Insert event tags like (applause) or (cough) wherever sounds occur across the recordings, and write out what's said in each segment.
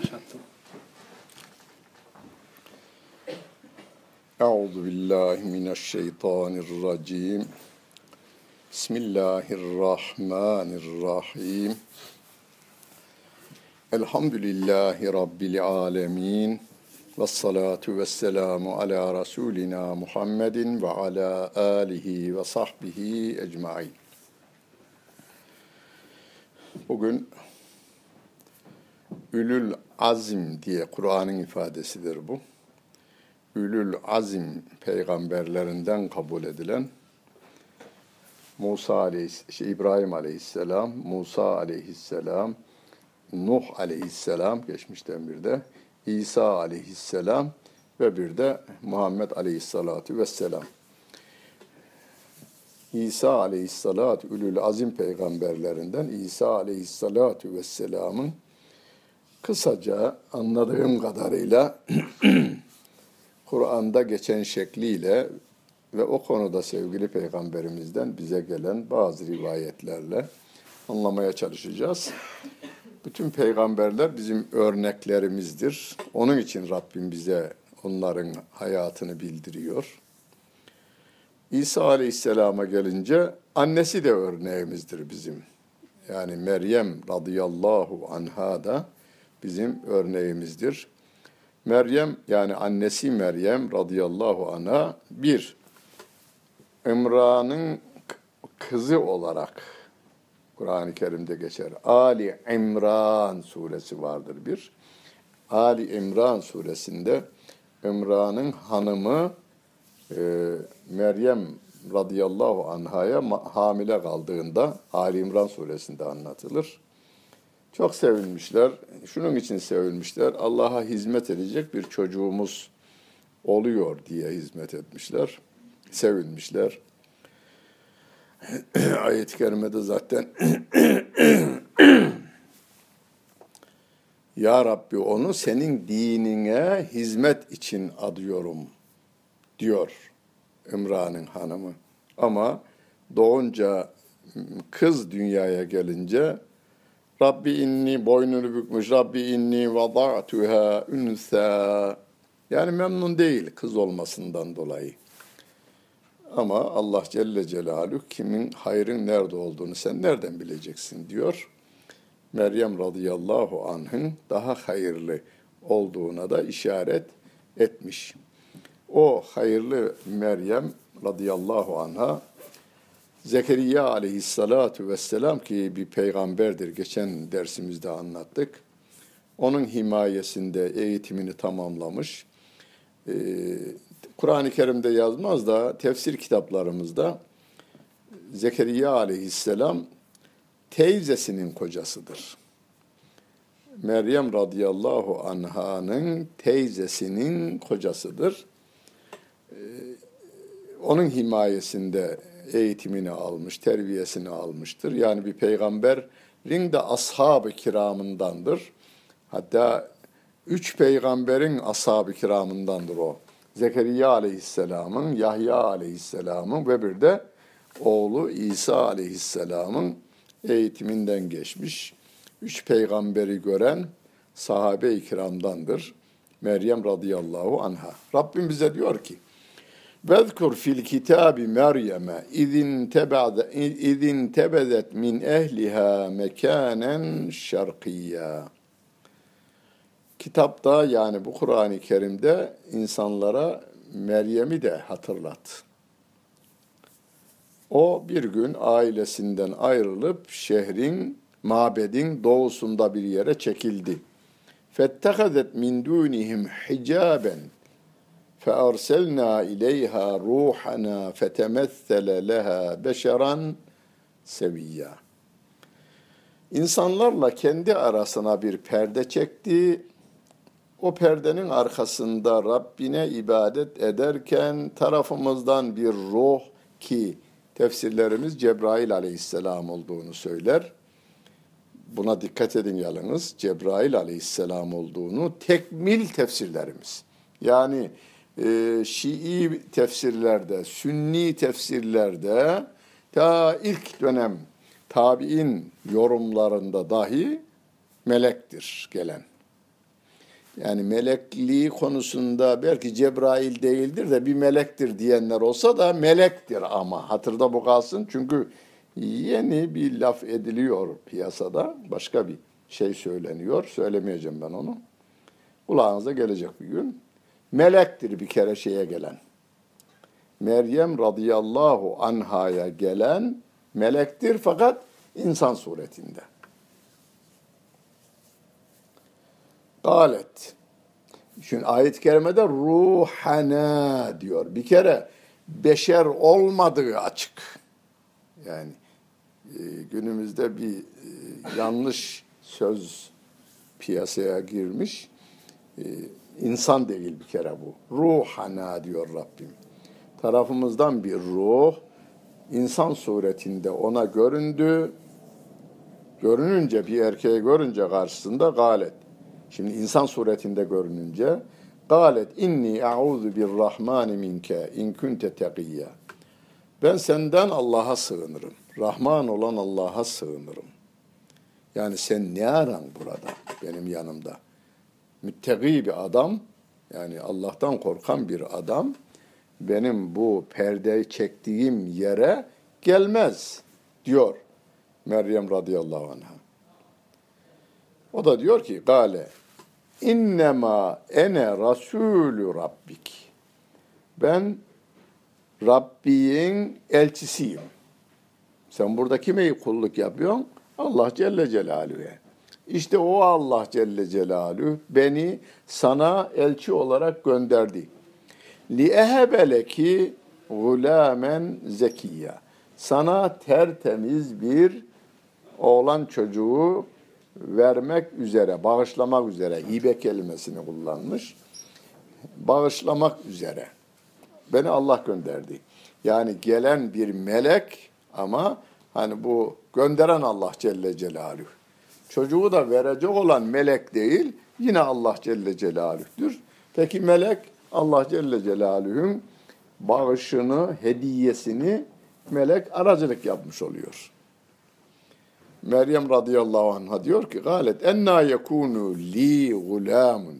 Başlattım. Euzu billahi mineşşeytanirracim. Bismillahirrahmanirrahim. Elhamdülillahi Rabbil alemin. Ve salatu ve selamu ala Resulina Muhammedin ve ala alihi ve sahbihi ecmain. Bugün Ülül Azim diye Kur'an'ın ifadesidir bu. Ülül Azim peygamberlerinden kabul edilen Musa aleyhis, şey, İbrahim aleyhisselam, Musa aleyhisselam, Nuh aleyhisselam geçmişten bir de İsa aleyhisselam ve bir de Muhammed aleyhissalatu vesselam. İsa aleyhissalatü ülül azim peygamberlerinden İsa aleyhissalatu vesselamın kısaca anladığım kadarıyla (clears throat) Kur'an'da geçen şekliyle ve o konuda sevgili peygamberimizden bize gelen bazı rivayetlerle anlamaya çalışacağız. Bütün peygamberler bizim örneklerimizdir. Onun için Rabbim bize onların hayatını bildiriyor. İsa Aleyhisselam'a gelince annesi de örneğimizdir bizim. Yani Meryem radıyallahu anha da bizim örneğimizdir. Meryem yani annesi Meryem radıyallahu anha bir İmran'ın kızı olarak Kur'an-ı Kerim'de geçer. Ali İmran suresi vardır bir. Ali İmran suresinde İmran'ın hanımı e, Meryem radıyallahu anhaya hamile kaldığında Ali İmran suresinde anlatılır. Çok sevinmişler. Şunun için sevinmişler. Allah'a hizmet edecek bir çocuğumuz oluyor diye hizmet etmişler. Sevinmişler. (clears throat) Ayet-i kerimede zaten (clears throat) Ya Rabbi onu senin dinine hizmet için adıyorum diyor İmran'ın hanımı. Ama doğunca kız dünyaya gelince Rabbi inni boynunu bükmüş. Rabbi inni vada'tuha ünsa. Yani memnun değil kız olmasından dolayı. Ama Allah Celle Celaluhu kimin hayrın nerede olduğunu sen nereden bileceksin diyor. Meryem radıyallahu anh'ın daha hayırlı olduğuna da işaret etmiş. O hayırlı Meryem radıyallahu anha Zekeriya aleyhissalatu vesselam ki bir peygamberdir. Geçen dersimizde anlattık. Onun himayesinde eğitimini tamamlamış. Ee, Kur'an-ı Kerim'de yazmaz da tefsir kitaplarımızda Zekeriya aleyhisselam teyzesinin kocasıdır. Meryem radıyallahu anh'ın teyzesinin kocasıdır. Ee, onun himayesinde eğitimini almış, terbiyesini almıştır. Yani bir peygamberin de ashab-ı kiramındandır. Hatta üç peygamberin ashab-ı kiramındandır o. Zekeriya aleyhisselamın, Yahya aleyhisselamın ve bir de oğlu İsa aleyhisselamın eğitiminden geçmiş. Üç peygamberi gören sahabe-i kiramdandır. Meryem radıyallahu anha. Rabbim bize diyor ki, Vezkur fil kitabi Meryem'e izin tebade izin tebedet min ehliha mekanen şarkiyya. Kitapta yani bu Kur'an-ı Kerim'de insanlara Meryem'i de hatırlat. O bir gün ailesinden ayrılıp şehrin, mabedin doğusunda bir yere çekildi. Fettehadet min dunihim hicaben فأرسلنا إليها روحنا فتمثل لها بشرا سويا İnsanlarla kendi arasına bir perde çekti. O perdenin arkasında Rabbine ibadet ederken tarafımızdan bir ruh ki tefsirlerimiz Cebrail aleyhisselam olduğunu söyler. Buna dikkat edin yalnız Cebrail aleyhisselam olduğunu tekmil tefsirlerimiz. Yani e, Şii tefsirlerde, Sünni tefsirlerde ta ilk dönem tabi'in yorumlarında dahi melektir gelen. Yani melekliği konusunda belki Cebrail değildir de bir melektir diyenler olsa da melektir ama hatırda bu kalsın. Çünkü yeni bir laf ediliyor piyasada. Başka bir şey söyleniyor. Söylemeyeceğim ben onu. Kulağınıza gelecek bir gün. Melektir bir kere şeye gelen. Meryem radıyallahu anhaya gelen melektir fakat insan suretinde. Galet. Şimdi ayet-i kerimede ruhana diyor. Bir kere beşer olmadığı açık. Yani e, günümüzde bir e, yanlış söz piyasaya girmiş. E, insan değil bir kere bu. Ruhana diyor Rabbim. Tarafımızdan bir ruh insan suretinde ona göründü. Görününce bir erkeği görünce karşısında galet. Şimdi insan suretinde görününce galet inni a'udhu birrahmani minke in kunte tekiyya. Ben senden Allah'a sığınırım. Rahman olan Allah'a sığınırım. Yani sen ne aran burada benim yanımda? Müttegi bir adam, yani Allah'tan korkan bir adam benim bu perdeyi çektiğim yere gelmez diyor Meryem radıyallahu anh'a. O da diyor ki gale innema ene rasulü rabbik. Ben Rabbin elçisiyim. Sen burada kime kulluk yapıyorsun? Allah Celle Celaluhu'ya. İşte o Allah Celle Celaluhu beni sana elçi olarak gönderdi. Li ehebeleki gulamen zekiyya. Sana tertemiz bir oğlan çocuğu vermek üzere, bağışlamak üzere hibe kelimesini kullanmış. Bağışlamak üzere. Beni Allah gönderdi. Yani gelen bir melek ama hani bu gönderen Allah Celle Celaluhu. Çocuğu da verecek olan melek değil, yine Allah Celle Celaluhu'dur. Peki melek Allah Celle Celaluhu'nun bağışını, hediyesini melek aracılık yapmış oluyor. Meryem radıyallahu anh'a diyor ki galet enna yekunu li gulamun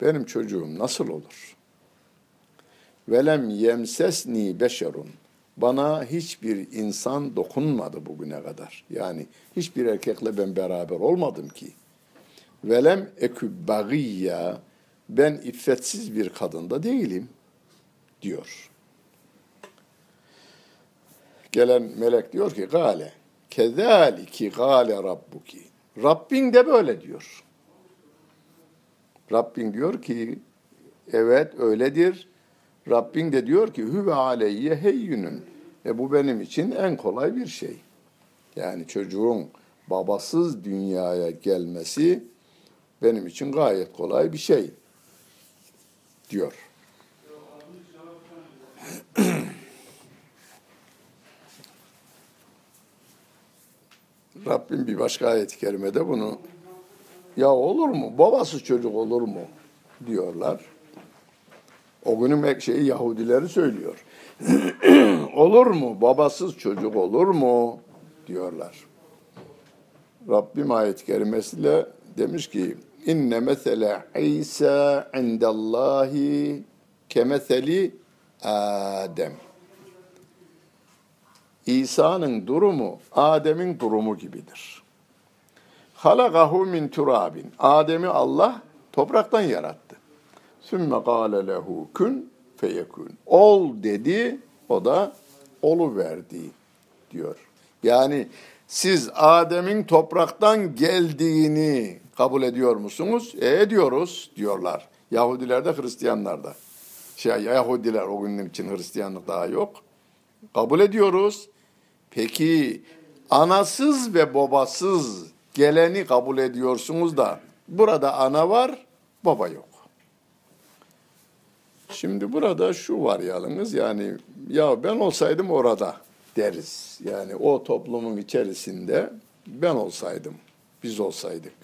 benim çocuğum nasıl olur? Velem yemsesni beşerun bana hiçbir insan dokunmadı bugüne kadar. Yani hiçbir erkekle ben beraber olmadım ki. Velem ekü bagiyya ben iffetsiz bir kadında değilim diyor. Gelen melek diyor ki gale kezaliki gale rabbuki. Rabbin de böyle diyor. Rabbin diyor ki evet öyledir. Rabbin de diyor ki hüve aleyye heyyünün. E bu benim için en kolay bir şey. Yani çocuğun babasız dünyaya gelmesi benim için gayet kolay bir şey diyor. (clears throat) Rabbim bir başka ayet-i kerimede bunu ya olur mu? Babasız çocuk olur mu? diyorlar. O günün şeyi Yahudileri söylüyor. (clears throat) olur mu? Babasız çocuk olur mu? diyorlar. Rabbim ayet-i kerimesiyle demiş ki inne mesele İsa indallahi kemeseli Adem. İsa'nın durumu Adem'in durumu gibidir. Halakahu min turabin. Adem'i Allah topraktan yarattı. Sümme gâle lehu kun feyekun. Ol dedi, o da olu verdi diyor. Yani siz Adem'in topraktan geldiğini kabul ediyor musunuz? E ediyoruz diyorlar. Yahudiler de Hristiyanlar da. Şey, Yahudiler o günün için Hristiyanlık daha yok. Kabul ediyoruz. Peki anasız ve babasız geleni kabul ediyorsunuz da burada ana var, baba yok. Şimdi burada şu var yalnız yani ya ben olsaydım orada deriz. Yani o toplumun içerisinde ben olsaydım, biz olsaydık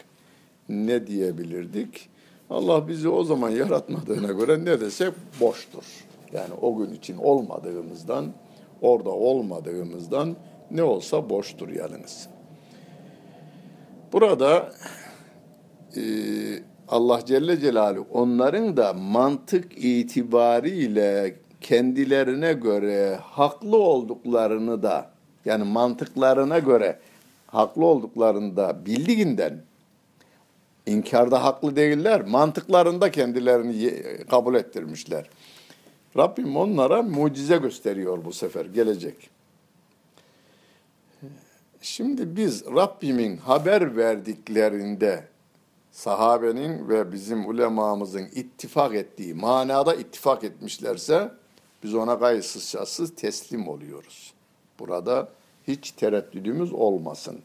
ne diyebilirdik? Allah bizi o zaman yaratmadığına göre ne desek boştur. Yani o gün için olmadığımızdan, orada olmadığımızdan ne olsa boştur yalnız. Burada e, Allah Celle Celaluhu onların da mantık itibariyle kendilerine göre haklı olduklarını da yani mantıklarına göre haklı olduklarını da bildiğinden inkarda haklı değiller. Mantıklarında kendilerini kabul ettirmişler. Rabbim onlara mucize gösteriyor bu sefer gelecek. Şimdi biz Rabbimin haber verdiklerinde sahabenin ve bizim ulemamızın ittifak ettiği manada ittifak etmişlerse biz ona gayesiz şartsız teslim oluyoruz. Burada hiç tereddüdümüz olmasın.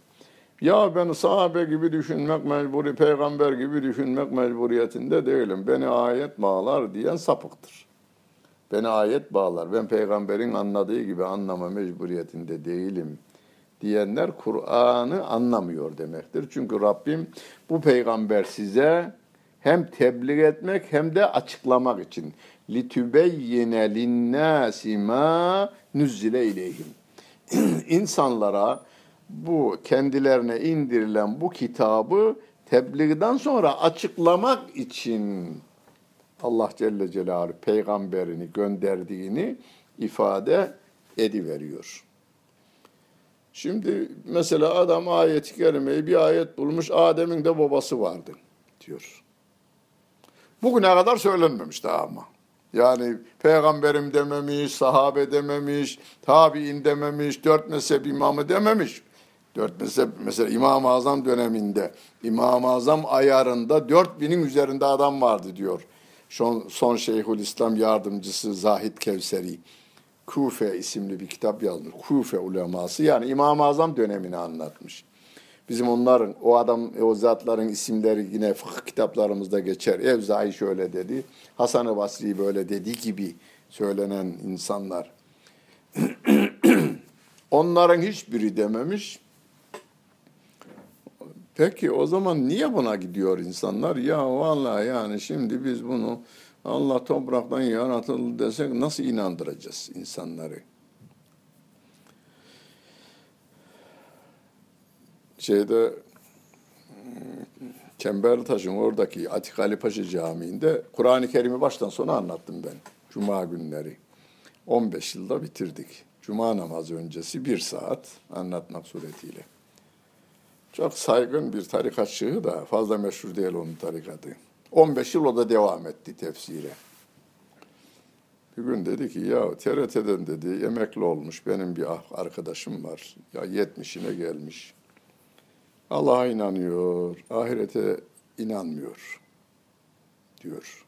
Ya ben sahabe gibi düşünmek mecburi, peygamber gibi düşünmek mecburiyetinde değilim. Beni ayet bağlar diyen sapıktır. Beni ayet bağlar. Ben peygamberin anladığı gibi anlama mecburiyetinde değilim diyenler Kur'an'ı anlamıyor demektir. Çünkü Rabbim bu peygamber size hem tebliğ etmek hem de açıklamak için litübeyyine linnâsi mâ nüzzile ileyhim. (clears throat) İnsanlara bu kendilerine indirilen bu kitabı tebliğden sonra açıklamak için Allah Celle Celaluhu peygamberini gönderdiğini ifade ediveriyor. Şimdi mesela adam ayet-i kerimeyi bir ayet bulmuş, Adem'in de babası vardı diyor. Bugüne kadar söylenmemiş daha ama. Yani peygamberim dememiş, sahabe dememiş, tabi'in dememiş, dört mezhep imamı dememiş. Dört mezhep mesela İmam-ı Azam döneminde, İmam-ı Azam ayarında dört binin üzerinde adam vardı diyor. Son, son Şeyhülislam yardımcısı Zahid Kevseri. Kufe isimli bir kitap yazmış. Kufe uleması yani İmam-ı Azam dönemini anlatmış. Bizim onların, o adam, o zatların isimleri yine fıkıh kitaplarımızda geçer. Evzai şöyle dedi, Hasan-ı Basri böyle dediği gibi söylenen insanlar. (clears throat) Onların hiçbiri dememiş. Peki o zaman niye buna gidiyor insanlar? Ya vallahi yani şimdi biz bunu Allah topraktan yaratıldı desek nasıl inandıracağız insanları? Şeyde Çemberlitaş'ın oradaki Atik Ali Paşa Camii'nde Kur'an-ı Kerim'i baştan sona anlattım ben. Cuma günleri. 15 yılda bitirdik. Cuma namazı öncesi bir saat anlatmak suretiyle. Çok saygın bir tarikatçı da fazla meşhur değil onun tarikatı. 15 yıl o da devam etti tefsire. Bir gün dedi ki ya TRT'den dedi emekli olmuş benim bir ah, arkadaşım var. Ya 70'ine gelmiş. Allah'a inanıyor, ahirete inanmıyor diyor.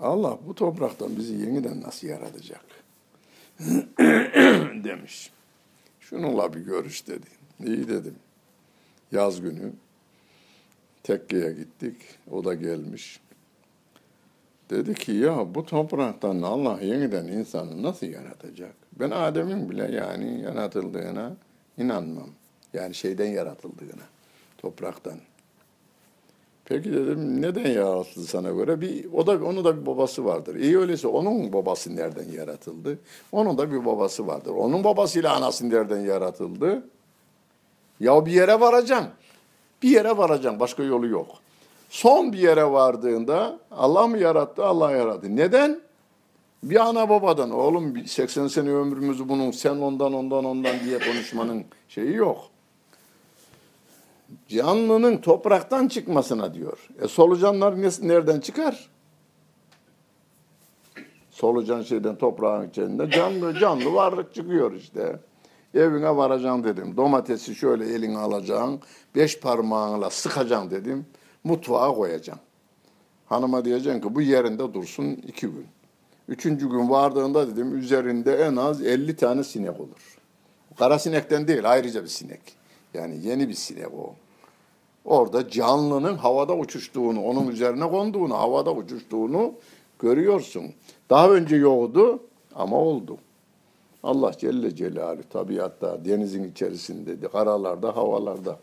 Allah bu topraktan bizi yeniden nasıl yaratacak? (clears throat) demiş. Şununla bir görüş dedi. İyi dedim. Yaz günü tekkeye gittik. O da gelmiş. Dedi ki ya bu topraktan Allah yeniden insanı nasıl yaratacak? Ben Adem'in bile yani yaratıldığına inanmam. Yani şeyden yaratıldığına, topraktan. Peki dedim neden yaratıldı sana göre? Bir, o da onun da bir babası vardır. İyi öyleyse onun babası nereden yaratıldı? Onun da bir babası vardır. Onun babasıyla anası nereden yaratıldı? Ya bir yere varacağım. Bir yere varacağım. Başka yolu yok. Son bir yere vardığında Allah mı yarattı? Allah yarattı. Neden? Bir ana babadan. Oğlum 80 sene ömrümüzü bunun sen ondan ondan ondan diye konuşmanın şeyi yok. Canlının topraktan çıkmasına diyor. E solucanlar nereden çıkar? Solucan şeyden toprağın içinde canlı canlı varlık çıkıyor işte. Evine varacaksın dedim. Domatesi şöyle eline alacaksın. Beş parmağınla sıkacaksın dedim. Mutfağa koyacaksın. Hanıma diyeceksin ki bu yerinde dursun iki gün. Üçüncü gün vardığında dedim üzerinde en az 50 tane sinek olur. Kara sinekten değil ayrıca bir sinek. Yani yeni bir sinek o. Orada canlının havada uçuştuğunu, onun üzerine konduğunu, havada uçuştuğunu görüyorsun. Daha önce yoktu ama oldu. Allah Celle Celaluhu tabiatta, denizin içerisinde, karalarda, havalarda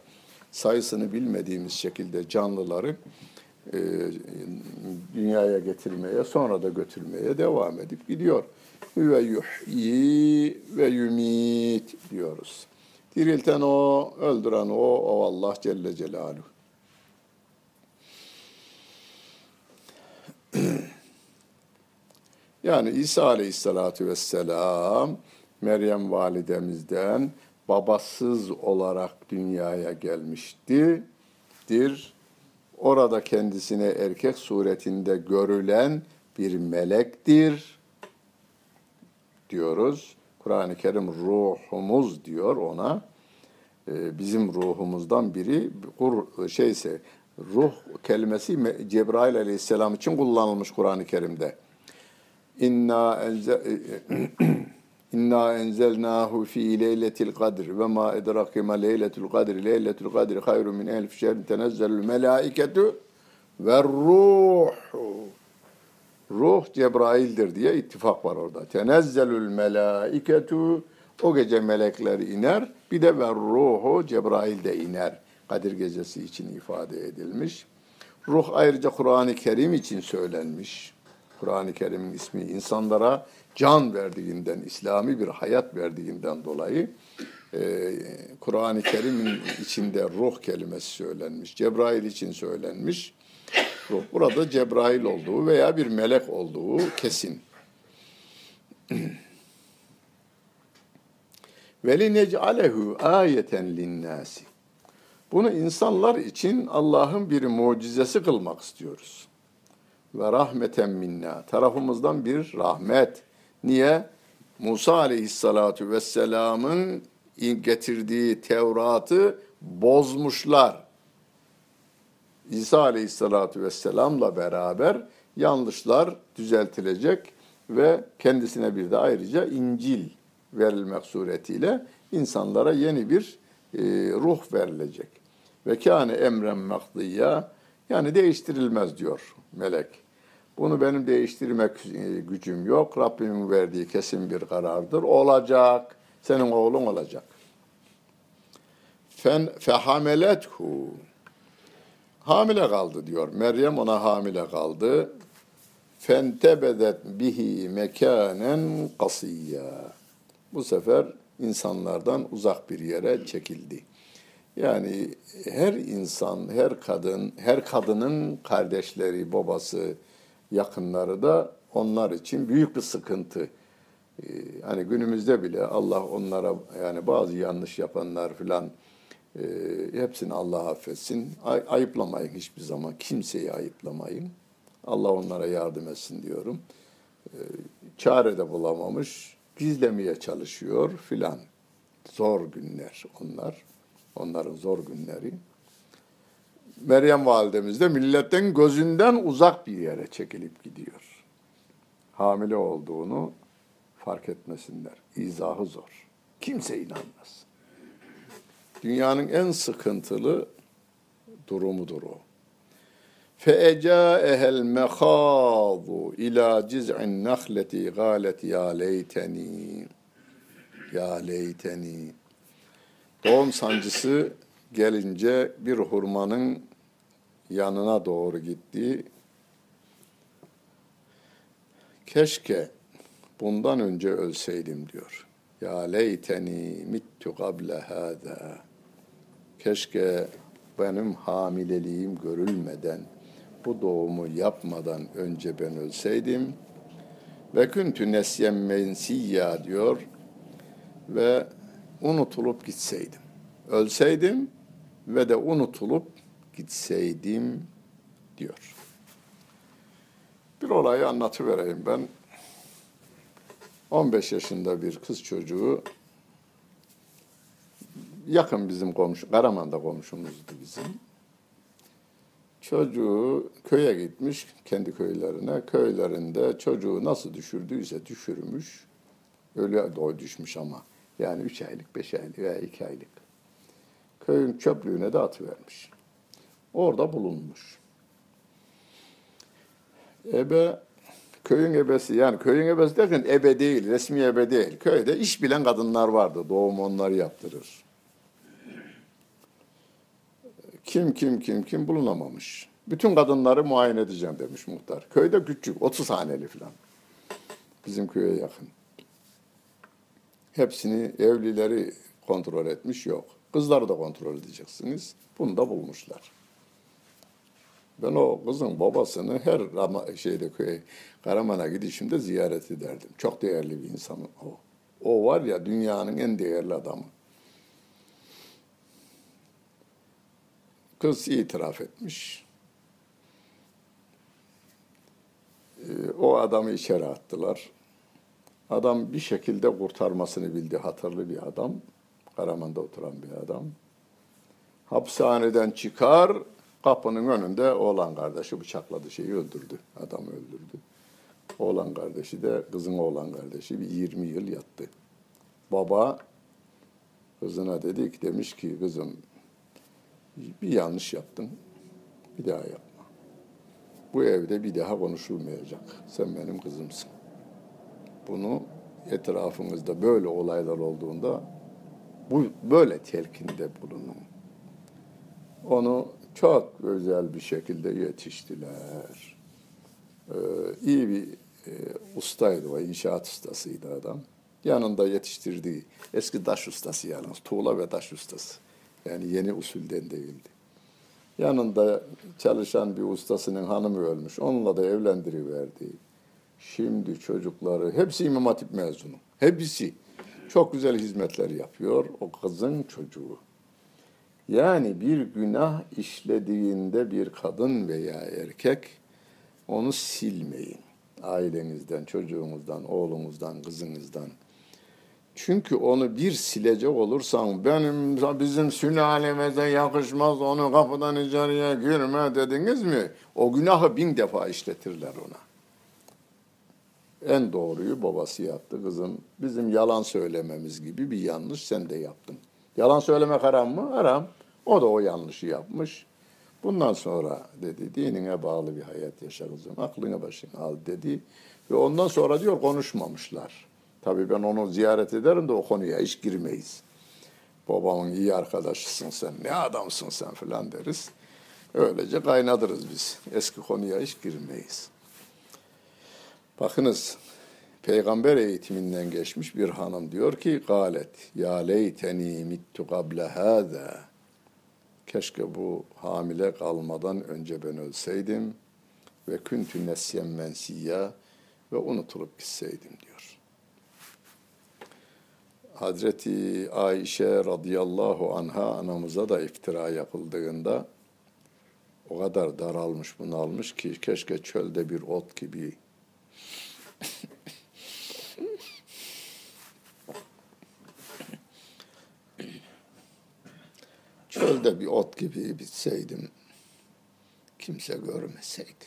sayısını bilmediğimiz şekilde canlıları e, dünyaya getirmeye, sonra da götürmeye devam edip gidiyor. Ve yuhyi ve yumit diyoruz. Dirilten o, öldüren o, o Allah Celle Celaluhu. (clears throat) Yani İsa Aleyhisselatü Vesselam Meryem validemizden babasız olarak dünyaya gelmişti. Orada kendisine erkek suretinde görülen bir melektir diyoruz. Kur'an-ı Kerim ruhumuz diyor ona. Ee, bizim ruhumuzdan biri şeyse ruh kelimesi Cebrail aleyhisselam için kullanılmış Kur'an-ı Kerim'de. İnna (clears throat) İnna enzelnahu fi leyletil kadr ve ma edrake ma leyletul kadr. Leyletul kadr hayrun min elf şehrin tenezzelul melaiketu ve ruh. Ruh Cebrail'dir diye ittifak var orada. Tenezzelül melaiketu o gece melekler iner. Bir de ve ruhu Cebrail de iner. Kadir gecesi için ifade edilmiş. Ruh ayrıca Kur'an-ı Kerim için söylenmiş. Kur'an-ı Kerim'in ismi insanlara can verdiğinden, İslami bir hayat verdiğinden dolayı e, Kur'an-ı Kerim'in içinde ruh kelimesi söylenmiş. Cebrail için söylenmiş. Ruh. Burada Cebrail olduğu veya bir melek olduğu kesin. (clears throat) Veli nec'alehu ayeten linnâsi. Bunu insanlar için Allah'ın bir mucizesi kılmak istiyoruz. Ve rahmeten minna. Tarafımızdan bir rahmet. Niye? Musa aleyhissalatu vesselamın getirdiği Tevrat'ı bozmuşlar. İsa aleyhissalatu vesselamla beraber yanlışlar düzeltilecek ve kendisine bir de ayrıca İncil verilmek suretiyle insanlara yeni bir e, ruh verilecek. Ve kâne emren makdiyya yani değiştirilmez diyor melek. Bunu benim değiştirmek e, gücüm yok. Rabbimin verdiği kesin bir karardır. Olacak. Senin oğlun olacak. Fen fehamelethu hamile kaldı diyor. Meryem ona hamile kaldı. Fentebedet bihi mekanen kasiyya. Bu sefer insanlardan uzak bir yere çekildi. Yani her insan, her kadın, her kadının kardeşleri, babası, yakınları da onlar için büyük bir sıkıntı. Ee, hani günümüzde bile Allah onlara yani bazı yanlış yapanlar filan e, hepsini Allah affetsin. Ay, ayıplamayın hiçbir zaman. Kimseyi ayıplamayın. Allah onlara yardım etsin diyorum. Ee, çare de bulamamış. Gizlemeye çalışıyor filan. Zor günler onlar. Onların zor günleri. Meryem validemiz de milletten gözünden uzak bir yere çekilip gidiyor. Hamile olduğunu fark etmesinler. İzahı zor. Kimse inanmaz. Dünyanın en sıkıntılı durumudur o. فَاَجَاءَهَا الْمَخَاضُ اِلَى جِزْعِ النَّخْلَةِ قَالَتْ يَا لَيْتَنِي Ya leyteni. Doğum sancısı gelince bir hurmanın yanına doğru gitti. Keşke bundan önce ölseydim diyor. Ya leyteni mittu kable hâzâ. Keşke benim hamileliğim görülmeden, bu doğumu yapmadan önce ben ölseydim. Ve küntü nesyen mensiyya diyor ve unutulup gitseydim. Ölseydim ve de unutulup gitseydim diyor. Bir olayı anlatıvereyim ben. 15 yaşında bir kız çocuğu yakın bizim komşu, Karaman'da komşumuzdu bizim. Çocuğu köye gitmiş, kendi köylerine. Köylerinde çocuğu nasıl düşürdüyse düşürmüş. Öyle doy düşmüş ama. Yani üç aylık, beş aylık veya iki aylık. Köyün çöplüğüne de atıvermiş. Orada bulunmuş. Ebe köyün ebesi yani köyün ebesi derken ebe değil, resmi ebe değil. Köyde iş bilen kadınlar vardı. Doğum onları yaptırır. Kim kim kim kim bulunamamış. Bütün kadınları muayene edeceğim demiş muhtar. Köyde küçük, 30 haneli falan. Bizim köye yakın. Hepsini evlileri kontrol etmiş yok. Kızları da kontrol edeceksiniz. Bunu da bulmuşlar. Ben o kızın babasını her Rama, şeyde köy Karaman'a gidişimde ziyaret ederdim. Çok değerli bir insan o. O var ya dünyanın en değerli adamı. Kız itiraf etmiş. Ee, o adamı içeri attılar. Adam bir şekilde kurtarmasını bildi. Hatırlı bir adam. Karaman'da oturan bir adam. Hapishaneden çıkar, kapının önünde oğlan kardeşi bıçakladı, şeyi öldürdü. Adamı öldürdü. Oğlan kardeşi de, kızın oğlan kardeşi bir 20 yıl yattı. Baba kızına dedi ki, demiş ki kızım bir yanlış yaptın, bir daha yapma. Bu evde bir daha konuşulmayacak. Sen benim kızımsın. Bunu etrafınızda böyle olaylar olduğunda bu böyle telkinde bulunun. Onu çok özel bir şekilde yetiştiler. Ee, iyi bir e, ustaydı o, inşaat ustasıydı adam. Yanında yetiştirdiği, eski taş ustası yalnız, tuğla ve taş ustası. Yani yeni usulden değildi. Yanında çalışan bir ustasının hanımı ölmüş. Onunla da evlendiriverdi. Şimdi çocukları, hepsi İmam Hatip mezunu. Hepsi. Çok güzel hizmetler yapıyor o kızın çocuğu. Yani bir günah işlediğinde bir kadın veya erkek onu silmeyin. Ailenizden, çocuğunuzdan, oğlunuzdan, kızınızdan. Çünkü onu bir silecek olursan benim bizim sülalemize yakışmaz onu kapıdan içeriye girme dediniz mi? O günahı bin defa işletirler ona. En doğruyu babası yaptı kızım. Bizim yalan söylememiz gibi bir yanlış sen de yaptın. Yalan söylemek haram mı? Haram. O da o yanlışı yapmış. Bundan sonra dedi dinine bağlı bir hayat yaşa kızım. Aklını başına al dedi. Ve ondan sonra diyor konuşmamışlar. Tabii ben onu ziyaret ederim de o konuya hiç girmeyiz. Babamın iyi arkadaşısın sen, ne adamsın sen filan deriz. Öylece kaynadırız biz. Eski konuya hiç girmeyiz. Bakınız peygamber eğitiminden geçmiş bir hanım diyor ki galet ya leyteni mittu kable hâzâ keşke bu hamile kalmadan önce ben ölseydim ve küntü nesyen mensiyya ve unutulup gitseydim diyor. Hazreti Ayşe radıyallahu anha anamıza da iftira yapıldığında o kadar daralmış bunalmış ki keşke çölde bir ot gibi Çölde bir ot gibi bitseydim, kimse görmeseydi.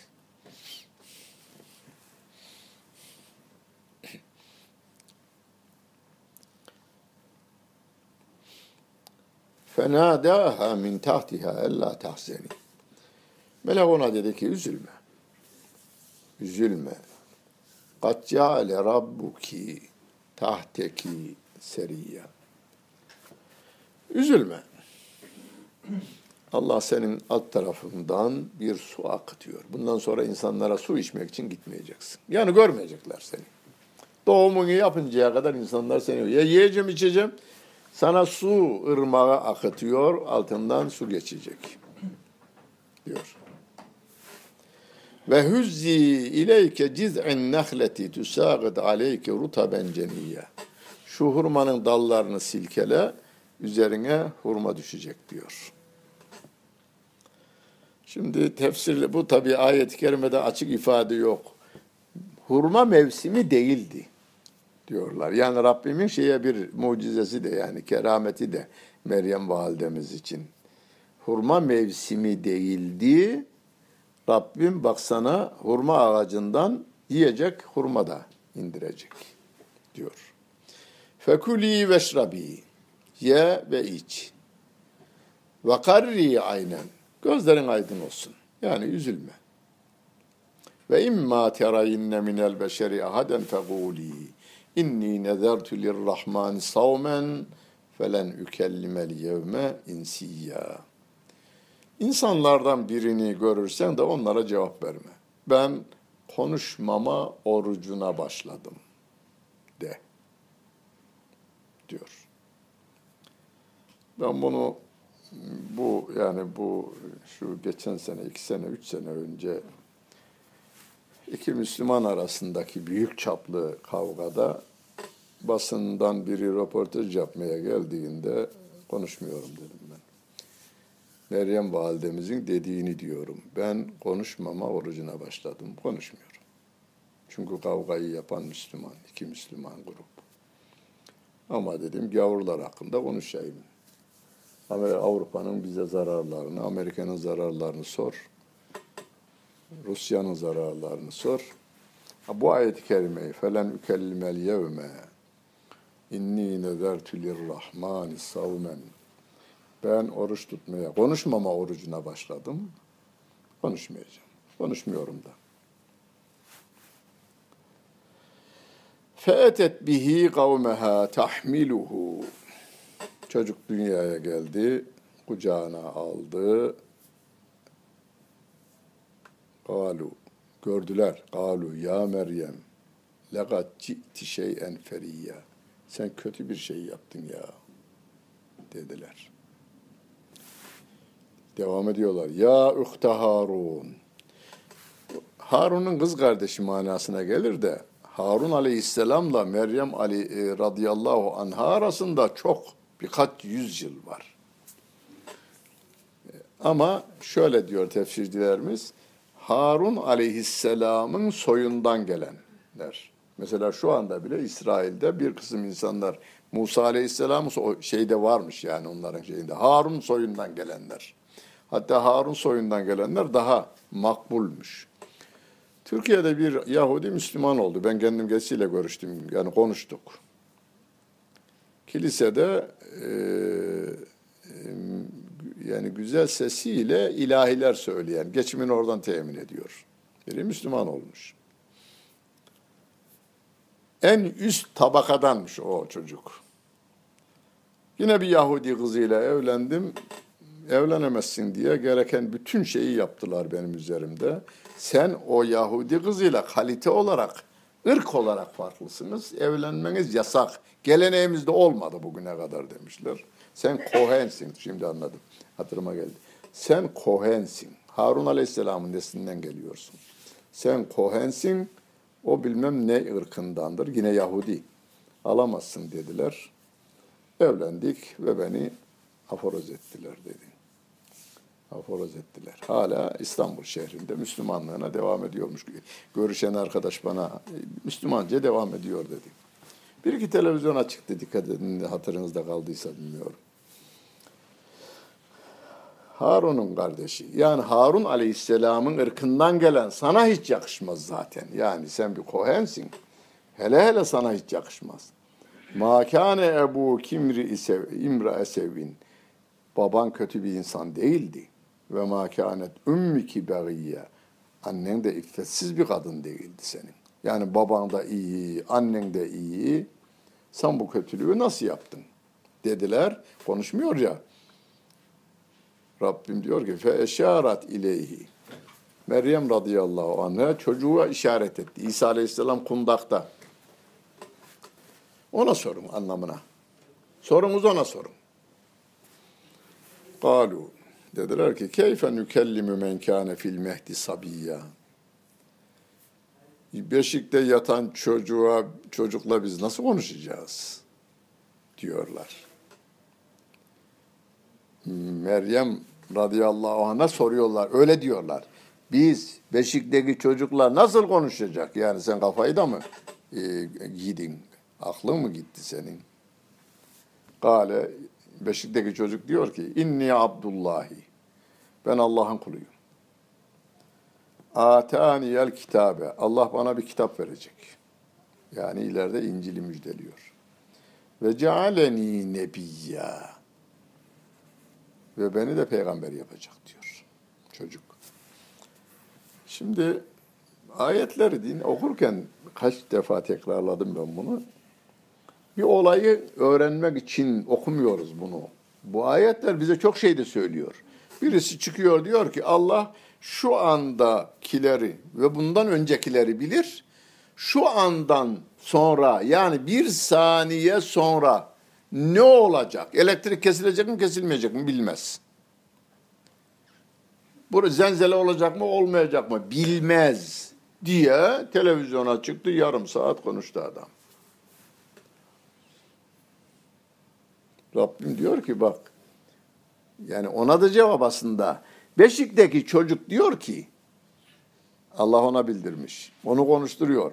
Fenadaha min tahtiha ella tahzeni. Melek ona dedi ki üzülme. Üzülme. Kad ceale rabbuki tahteki seriya. Üzülme. Allah senin alt tarafından bir su akıtıyor. Bundan sonra insanlara su içmek için gitmeyeceksin. Yani görmeyecekler seni. Doğumunu yapıncaya kadar insanlar seni ya yiyeceğim içeceğim sana su ırmağı akıtıyor altından su geçecek diyor. Ve huzzi ileyke ciz'in nehleti tusagid aleyke rutaben ceniyye. Şu hurmanın dallarını silkele, üzerine hurma düşecek diyor. Şimdi tefsirle bu tabi ayet-i kerimede açık ifade yok. Hurma mevsimi değildi diyorlar. Yani Rabbimin şeye bir mucizesi de yani kerameti de Meryem validemiz için. Hurma mevsimi değildi. Rabbim baksana hurma ağacından yiyecek hurma da indirecek diyor. Fekuli veşrabi ye ve iç. Ve karri aynen gözlerin aydın olsun. Yani üzülme. Ve imma terayinne minel beşeri ahaden feguli inni nezertu lirrahman savmen felen ükellimel yevme insiyya. İnsanlardan birini görürsen de onlara cevap verme. Ben konuşmama orucuna başladım de diyor. Ben bunu bu yani bu şu geçen sene, iki sene, üç sene önce iki Müslüman arasındaki büyük çaplı kavgada basından biri röportaj yapmaya geldiğinde konuşmuyorum dedim. Meryem validemizin dediğini diyorum. Ben konuşmama orucuna başladım. Konuşmuyorum. Çünkü kavgayı yapan Müslüman, iki Müslüman grup. Ama dedim gavurlar hakkında konuşayım. Avrupa'nın bize zararlarını, Amerika'nın zararlarını sor. Rusya'nın zararlarını sor. Bu ayet-i kerimeyi felen ükellimel yevme inni nezertü lirrahmani savmen ben oruç tutmaya, konuşmama orucuna başladım. Konuşmayacağım. Konuşmuyorum da. Feetet bihi kavmeha tahmiluhu. Çocuk dünyaya geldi, kucağına aldı. Galu, gördüler. Galu ya Meryem, legat ci'ti şeyen feriyya. Sen kötü bir şey yaptın ya, dediler. Devam ediyorlar. Ya uhte Harun. Harun'un kız kardeşi manasına gelir de Harun aleyhisselamla Meryem Ali e, radıyallahu anha arasında çok birkaç yüzyıl var. Ama şöyle diyor tefsircilerimiz, Harun aleyhisselamın soyundan gelenler. Mesela şu anda bile İsrail'de bir kısım insanlar Musa aleyhisselamın şeyde varmış yani onların şeyinde. Harun soyundan gelenler. Hatta Harun soyundan gelenler daha makbulmuş. Türkiye'de bir Yahudi Müslüman oldu. Ben kendim geçsiyle görüştüm. Yani konuştuk. Kilisede e, yani güzel sesiyle ilahiler söyleyen, geçimini oradan temin ediyor. Biri Müslüman olmuş. En üst tabakadanmış o çocuk. Yine bir Yahudi kızıyla evlendim. Evlenemezsin diye gereken bütün şeyi yaptılar benim üzerimde. Sen o Yahudi kızıyla kalite olarak, ırk olarak farklısınız. Evlenmeniz yasak. Geleneğimizde olmadı bugüne kadar demişler. Sen Kohensin. Şimdi anladım. Hatırıma geldi. Sen Kohensin. Harun Aleyhisselam'ın neslinden geliyorsun. Sen Kohensin. O bilmem ne ırkındandır. Yine Yahudi. Alamazsın dediler. Evlendik ve beni aforoz ettiler dedi. Aforoz ettiler. Hala İstanbul şehrinde Müslümanlığına devam ediyormuş. Görüşen arkadaş bana Müslümanca devam ediyor dedi. Bir iki televizyon açıktı dikkat edin hatırınızda kaldıysa bilmiyorum. Harun'un kardeşi. Yani Harun Aleyhisselam'ın ırkından gelen sana hiç yakışmaz zaten. Yani sen bir kohensin. Hele hele sana hiç yakışmaz. Makane Ebu Kimri ise İmra Esevin. Baban kötü bir insan değildi. Ve makanet ümmiki begiyye. Annen de iffetsiz bir kadın değildi senin. Yani baban da iyi, annen de iyi. Sen bu kötülüğü nasıl yaptın? Dediler. Konuşmuyor ya. Rabbim diyor ki fe eşarat ileyhi. Meryem radıyallahu anh'a çocuğa işaret etti. İsa aleyhisselam kundakta. Ona sorun anlamına. Sorunuz ona sorun. Kalu dediler ki keyfe nükellimü men kâne fil mehdi sabiyya. Beşikte yatan çocuğa, çocukla biz nasıl konuşacağız? Diyorlar. Meryem radıyallahu anh'a soruyorlar. Öyle diyorlar. Biz Beşik'teki çocuklar nasıl konuşacak? Yani sen kafayı da mı e, yedin? Aklın mı gitti senin? Gale Beşik'teki çocuk diyor ki inni Abdullahi. Ben Allah'ın kuluyum. Ataniyel kitabe. Allah bana bir kitap verecek. Yani ileride İncil'i müjdeliyor. Ve cealeni nebiyya ve beni de peygamber yapacak diyor çocuk. Şimdi ayetleri din okurken kaç defa tekrarladım ben bunu. Bir olayı öğrenmek için okumuyoruz bunu. Bu ayetler bize çok şey de söylüyor. Birisi çıkıyor diyor ki Allah şu andakileri ve bundan öncekileri bilir. Şu andan sonra yani bir saniye sonra Ne olacak? Elektrik kesilecek mi kesilmeyecek mi bilmez. Bu zenzele olacak mı olmayacak mı bilmez diye televizyona çıktı yarım saat konuştu adam. Rabbim diyor ki bak yani ona da cevap aslında. Beşik'teki çocuk diyor ki Allah ona bildirmiş. Onu konuşturuyor.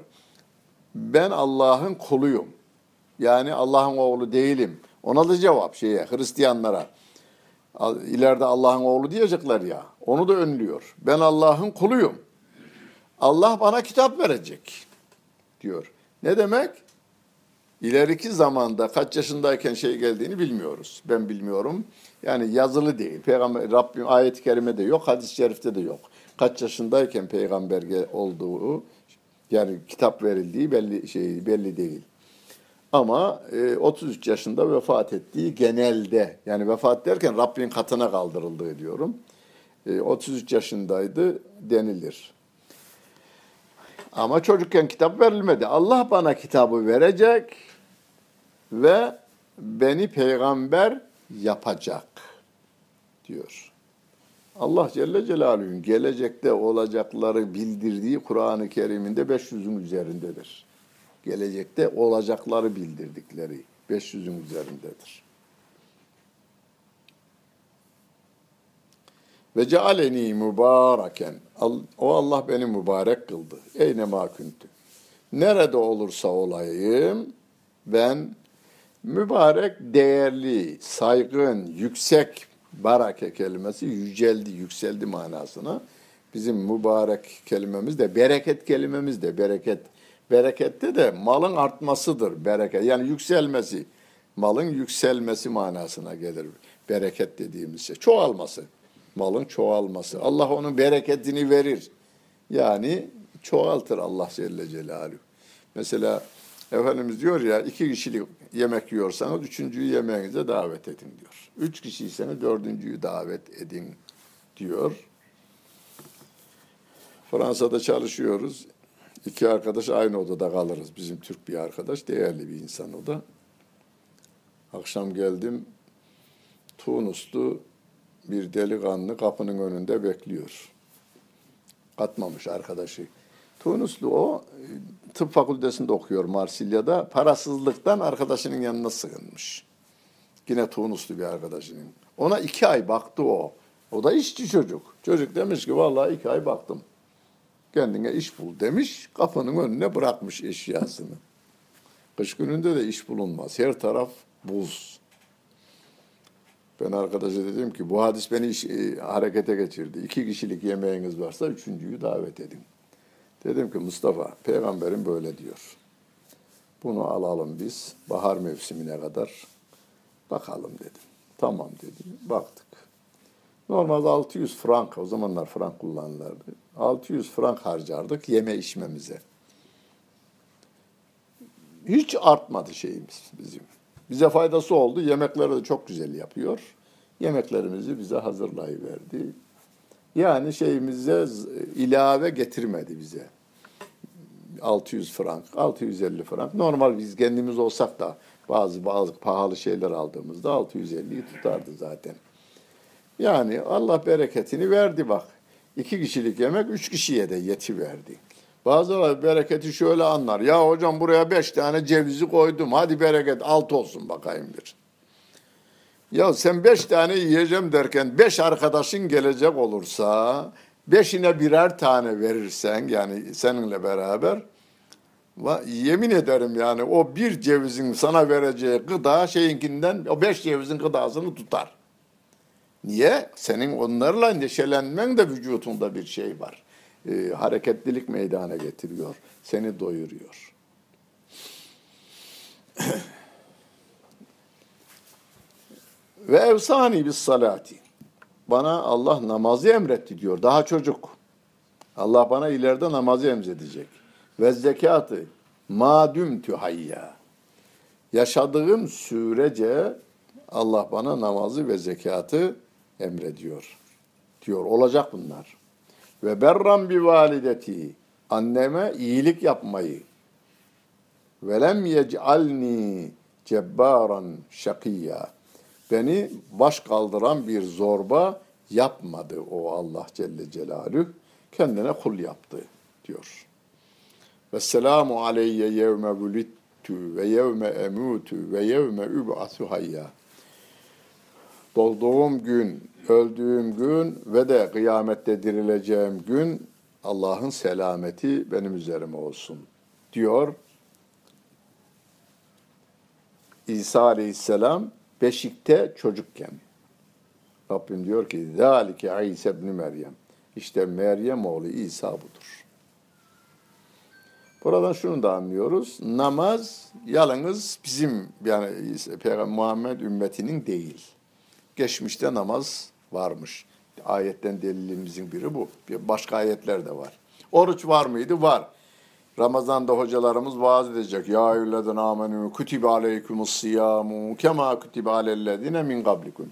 Ben Allah'ın kuluyum. Yani Allah'ın oğlu değilim. Ona da cevap şeye Hristiyanlara. İleride Allah'ın oğlu diyecekler ya. Onu da önlüyor. Ben Allah'ın kuluyum. Allah bana kitap verecek diyor. Ne demek? İleriki zamanda kaç yaşındayken şey geldiğini bilmiyoruz. Ben bilmiyorum. Yani yazılı değil. Peygamber Rabbim ayet-i kerimede yok, hadis-i şerifte de yok. Kaç yaşındayken peygamber olduğu yani kitap verildiği belli şey belli değil. Ama e, 33 yaşında vefat ettiği genelde yani vefat derken Rabbin katına kaldırıldığı diyorum. E, 33 yaşındaydı denilir. Ama çocukken kitap verilmedi. Allah bana kitabı verecek ve beni peygamber yapacak diyor. Allah Celle Celaluhu'nun gelecekte olacakları bildirdiği Kur'an-ı Kerim'inde 500'ün üzerindedir. Gelecekte olacakları bildirdikleri 500'ün üzerindedir. Ve cealeni mübareken. O Allah beni mübarek kıldı. Eyne ma kuntu. Nerede olursa olayım ben mübarek, değerli, saygın, yüksek barake kelimesi yüceldi, yükseldi manasına. Bizim mübarek kelimemiz de bereket kelimemiz de bereket. Berekette de malın artmasıdır bereket. Yani yükselmesi, malın yükselmesi manasına gelir. Bereket dediğimiz şey. Çoğalması, malın çoğalması. Allah onun bereketini verir. Yani çoğaltır Allah Celle Celaluhu. Mesela Efendimiz diyor ya iki kişilik yemek yiyorsanız üçüncüyü yemeğinize davet edin diyor. Üç kişiyseniz dördüncüyü davet edin diyor. Fransa'da çalışıyoruz. İki arkadaş aynı odada kalırız. Bizim Türk bir arkadaş, değerli bir insan o da. Akşam geldim, Tunuslu bir delikanlı kapının önünde bekliyor. Katmamış arkadaşı. Tunuslu o, tıp fakültesinde okuyor Marsilya'da. Parasızlıktan arkadaşının yanına sığınmış. Yine Tunuslu bir arkadaşının. Ona iki ay baktı o. O da işçi çocuk. Çocuk demiş ki vallahi iki ay baktım. Kendine iş bul demiş. Kapının önüne bırakmış eşyasını. Kış gününde de iş bulunmaz. Her taraf buz. Ben arkadaşa dedim ki bu hadis beni iş, e, harekete geçirdi. İki kişilik yemeğiniz varsa üçüncüyü davet edin. Dedim ki Mustafa, peygamberin böyle diyor. Bunu alalım biz bahar mevsimine kadar bakalım dedim. Tamam dedi. Baktık. Normalde 600 frank, o zamanlar frank kullanılırdı. 600 frank harcardık yeme içmemize. Hiç artmadı şeyimiz bizim. Bize faydası oldu. Yemekleri de çok güzel yapıyor. Yemeklerimizi bize hazırlayıverdi. Yani şeyimize ilave getirmedi bize. 600 frank, 650 frank. Normal biz kendimiz olsak da bazı bazı pahalı şeyler aldığımızda 650'yi tutardı zaten. Yani Allah bereketini verdi bak. İki kişilik yemek üç kişiye de yeti verdi. Bazıları bereketi şöyle anlar. Ya hocam buraya beş tane cevizi koydum. Hadi bereket alt olsun bakayım bir. Ya sen beş tane yiyeceğim derken beş arkadaşın gelecek olursa beşine birer tane verirsen yani seninle beraber yemin ederim yani o bir cevizin sana vereceği gıda şeyinkinden o beş cevizin gıdasını tutar. Niye? Senin onlarla neşelenmen de vücutunda bir şey var. Ee, hareketlilik meydana getiriyor. Seni doyuruyor. (clears throat) Ve evsani bis salati. Bana Allah namazı emretti diyor. Daha çocuk. Allah bana ileride namazı emredecek. Ve zekatı madüm tühayya. Yaşadığım sürece Allah bana namazı ve zekatı emrediyor. Diyor. Olacak bunlar. Ve berram bi valideti. Anneme iyilik yapmayı. Velem yec'alni cebbaran şakiyya. Beni baş kaldıran bir zorba yapmadı o Allah Celle Celaluhu. Kendine kul yaptı diyor. Ve selamu aleyye yevme vulittu ve yevme emutu ve yevme üb'atu hayya doğduğum gün, öldüğüm gün ve de kıyamette dirileceğim gün Allah'ın selameti benim üzerime olsun diyor. İsa aleyhisselam beşikte çocukken. Rabbim diyor ki zalike İsa ibn Meryem. İşte Meryem oğlu İsa budur. Buradan şunu da anlıyoruz. Namaz yalnız bizim yani Peygamber Muhammed ümmetinin değil Geçmişte namaz varmış. Ayetten delilimizin biri bu. Başka ayetler de var. Oruç var mıydı? Var. Ramazan'da hocalarımız vaaz edecek. Ya eyyühellezine amenü kutibe aleykumus siyamu kema kutibe alellezine min kablikum.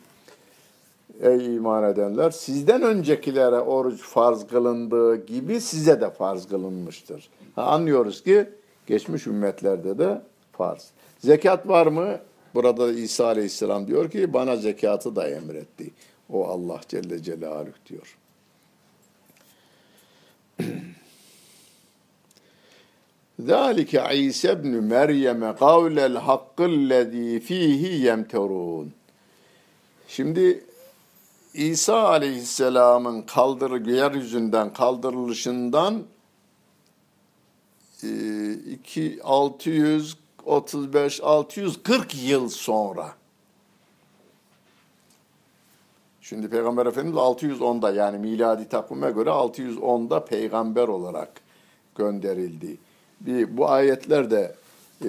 Ey iman edenler sizden öncekilere oruç farz kılındığı gibi size de farz kılınmıştır. Ha, anlıyoruz ki geçmiş ümmetlerde de farz. Zekat var mı? Burada İsa Aleyhisselam diyor ki bana zekatı da emretti. O Allah Celle Celaluhu diyor. ذَٰلِكَ عِيسَ بْنُ مَرْيَمَ قَوْلَ الْحَقِّ الَّذ۪ي ف۪يهِ يَمْتَرُونَ Şimdi İsa Aleyhisselam'ın kaldır, yeryüzünden kaldırılışından 2 635 640 yıl sonra Şimdi Peygamber Efendimiz 610'da yani miladi takvime göre 610'da peygamber olarak gönderildi. Bir, bu ayetler de e,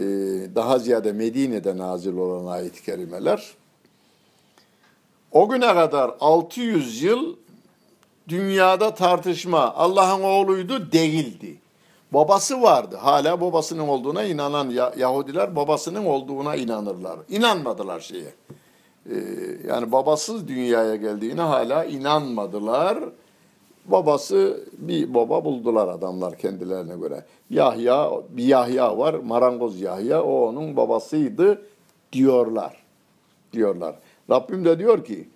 daha ziyade Medine'de nazil olan ayet-i kerimeler. O güne kadar 600 yıl dünyada tartışma Allah'ın oğluydu değildi Babası vardı. Hala babasının olduğuna inanan Yahudiler babasının olduğuna inanırlar. İnanmadılar şeye. Ee, yani babasız dünyaya geldiğine hala inanmadılar. Babası bir baba buldular adamlar kendilerine göre. Yahya, bir Yahya var, marangoz Yahya, o onun babasıydı diyorlar. Diyorlar. Rabbim de diyor ki,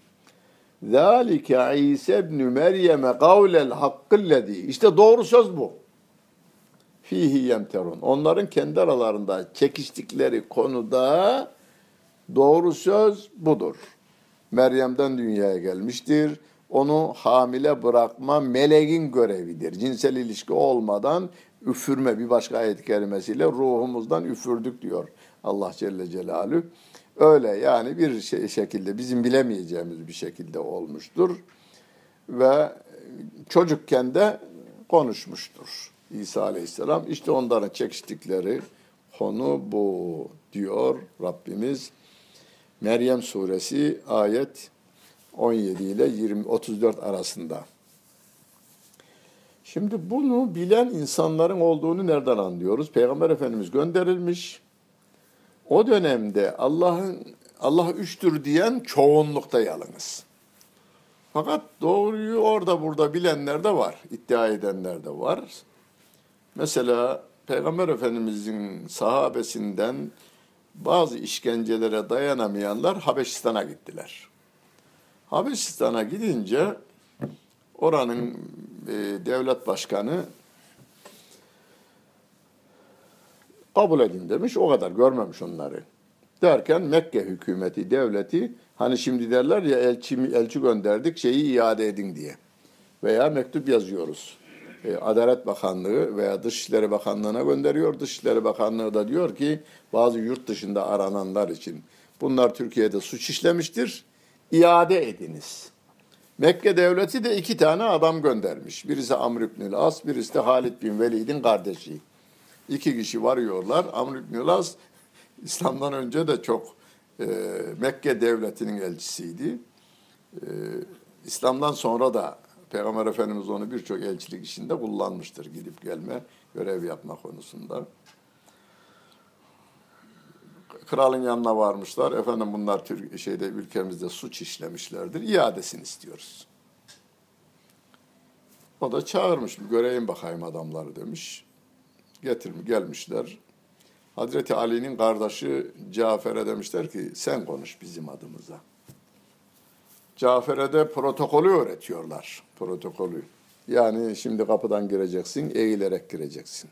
ذَٰلِكَ عِيسَ بْنُ مَرْيَمَ قَوْلَ الْحَقِّ الَّذ۪ي İşte doğru söz bu. Fihi yemterun. Onların kendi aralarında çekiştikleri konuda doğru söz budur. Meryem'den dünyaya gelmiştir. Onu hamile bırakma meleğin görevidir. Cinsel ilişki olmadan üfürme bir başka ayet kelimesiyle ruhumuzdan üfürdük diyor Allah Celle Celaluhu. Öyle yani bir şey, şekilde bizim bilemeyeceğimiz bir şekilde olmuştur ve çocukken de konuşmuştur İsa Aleyhisselam. İşte onların çekiştikleri konu bu diyor Rabbimiz. Meryem suresi ayet 17 ile 20 34 arasında. Şimdi bunu bilen insanların olduğunu nereden anlıyoruz? Peygamber Efendimiz gönderilmiş. O dönemde Allah'ın Allah üçtür diyen çoğunlukta yalınız. Fakat doğruyu orada burada bilenler de var, iddia edenler de var. Mesela Peygamber Efendimizin sahabesinden bazı işkencelere dayanamayanlar Habeşistan'a gittiler. Habeşistan'a gidince oranın e, devlet başkanı kabul edin demiş. O kadar görmemiş onları. Derken Mekke hükümeti, devleti hani şimdi derler ya elçi, elçi gönderdik şeyi iade edin diye. Veya mektup yazıyoruz. E, Adalet Bakanlığı veya Dışişleri Bakanlığı'na gönderiyor. Dışişleri Bakanlığı da diyor ki bazı yurt dışında arananlar için bunlar Türkiye'de suç işlemiştir. İade ediniz. Mekke devleti de iki tane adam göndermiş. Birisi Amr ibn As, birisi de Halid bin Velid'in kardeşi. İki kişi varıyorlar. Amr ibn As İslam'dan önce de çok e, Mekke devletinin elçisiydi. E, İslam'dan sonra da Peygamber Efendimiz onu birçok elçilik işinde kullanmıştır. Gidip gelme, görev yapma konusunda. Kralın yanına varmışlar. Efendim bunlar Türk şeyde ülkemizde suç işlemişlerdir. İadesini istiyoruz. O da çağırmış bir göreyim bakayım adamları demiş. Getirmiş gelmişler. Hazreti Ali'nin kardeşi Cafer'e demişler ki sen konuş bizim adımıza. Cafer'e de protokolü öğretiyorlar. Protokolü. Yani şimdi kapıdan gireceksin, eğilerek gireceksin.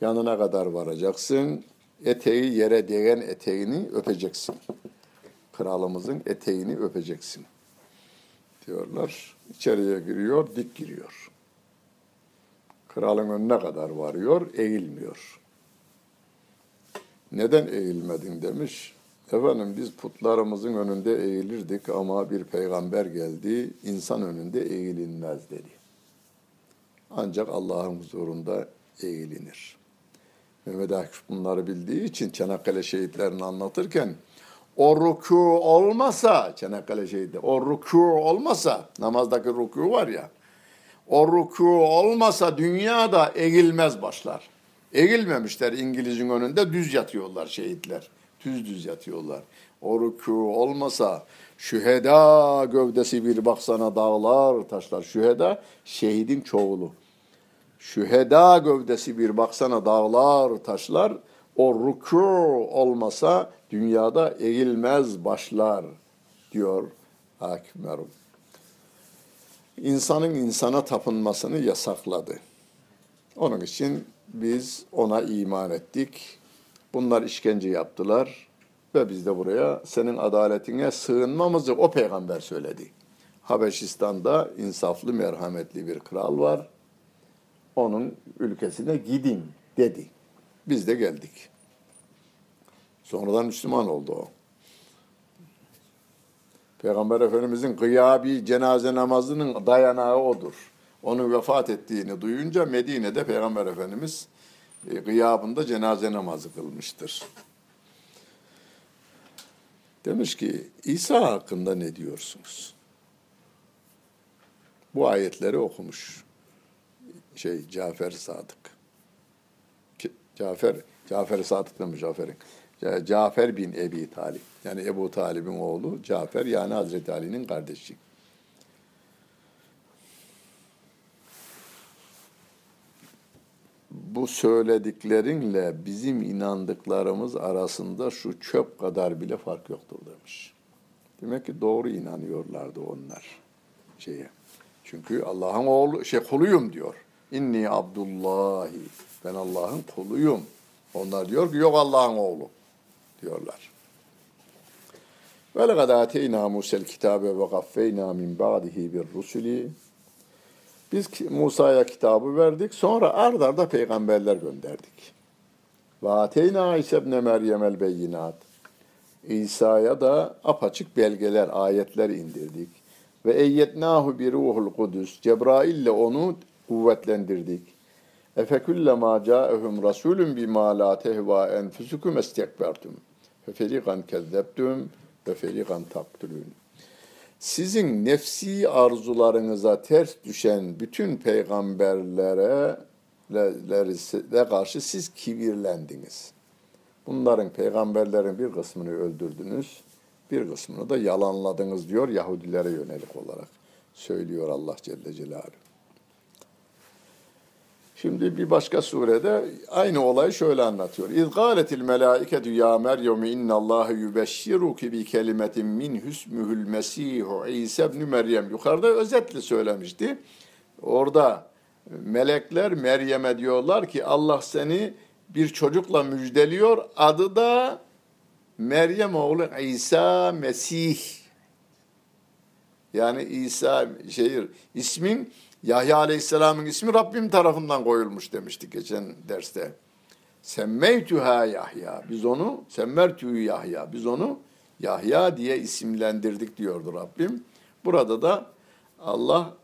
Yanına kadar varacaksın, eteği yere değen eteğini öpeceksin. Kralımızın eteğini öpeceksin. Diyorlar. İçeriye giriyor, dik giriyor. Kralın önüne kadar varıyor, eğilmiyor. Neden eğilmedin demiş. Efendim biz putlarımızın önünde eğilirdik ama bir peygamber geldi, insan önünde eğilinmez dedi. Ancak Allah'ın huzurunda eğilinir. Mehmet Akif bunları bildiği için Çanakkale şehitlerini anlatırken o ruku olmasa Çanakkale şehidi o ruku olmasa namazdaki ruku var ya o ruku olmasa dünyada eğilmez başlar. Eğilmemişler İngiliz'in önünde düz yatıyorlar şehitler. Düz düz yatıyorlar. O ruku olmasa şüheda gövdesi bir baksana dağlar taşlar. Şüheda şehidin çoğulu. Şüheda gövdesi bir baksana dağlar taşlar. O ruku olmasa dünyada eğilmez başlar diyor Hakim Merum. İnsanın insana tapınmasını yasakladı. Onun için biz ona iman ettik. Bunlar işkence yaptılar ve biz de buraya senin adaletine sığınmamızı o peygamber söyledi. Habeşistan'da insaflı, merhametli bir kral var. Onun ülkesine gidin dedi. Biz de geldik. Sonradan Müslüman oldu o. Peygamber Efendimizin gıyabi cenaze namazının dayanağı odur. Onun vefat ettiğini duyunca Medine'de Peygamber Efendimiz gıyabında cenaze namazı kılmıştır. Demiş ki İsa hakkında ne diyorsunuz? Bu ayetleri okumuş şey Cafer Sadık. Cafer Cafer Sadık demiş Cafer'in. Cafer bin Ebi Talip. Yani Ebu Talib'in oğlu Cafer yani Hazreti Ali'nin kardeşi. Bu söylediklerinle bizim inandıklarımız arasında şu çöp kadar bile fark yoktur demiş. Demek ki doğru inanıyorlardı onlar şeye. Çünkü Allah'ın oğlu şey kuluyum diyor. İnni Abdullahi. Ben Allah'ın kuluyum. Onlar diyor ki yok Allah'ın oğlu diyorlar. Ve lekad ateyna Musa'l kitabe ve gaffeyna min ba'dihi bir rusuli biz Musa'ya kitabı verdik. Sonra ard arda peygamberler gönderdik. Ve ateyna İsa ibn Meryem el beyinat. İsa'ya da apaçık belgeler, ayetler indirdik. Ve eyyetnahu bi ruhul kudüs. Cebrail ile onu kuvvetlendirdik. Efekullema ca'ehum rasulun bima la tehva enfusukum estekbertum. Fe ferigan kezzebtum ve ferigan taktulun sizin nefsi arzularınıza ters düşen bütün peygamberlere de karşı siz kibirlendiniz. Bunların peygamberlerin bir kısmını öldürdünüz, bir kısmını da yalanladınız diyor Yahudilere yönelik olarak söylüyor Allah Celle Celaluhu. Şimdi bir başka surede aynı olayı şöyle anlatıyor. İz gâletil melâiketu ya Meryem innallâhe yübeşşiruki bi kelimetin min hüsmühül mesîhu İsa ibn Meryem. Yukarıda özetle söylemişti. Orada melekler Meryem'e diyorlar ki Allah seni bir çocukla müjdeliyor. Adı da Meryem oğlu İsa Mesih. Yani İsa şehir ismin Yahya Aleyhisselam'ın ismi Rabbim tarafından koyulmuş demiştik geçen derste. Semmeytüha Yahya. Biz onu semmertühü Yahya. Biz onu Yahya diye isimlendirdik diyordu Rabbim. Burada da Allah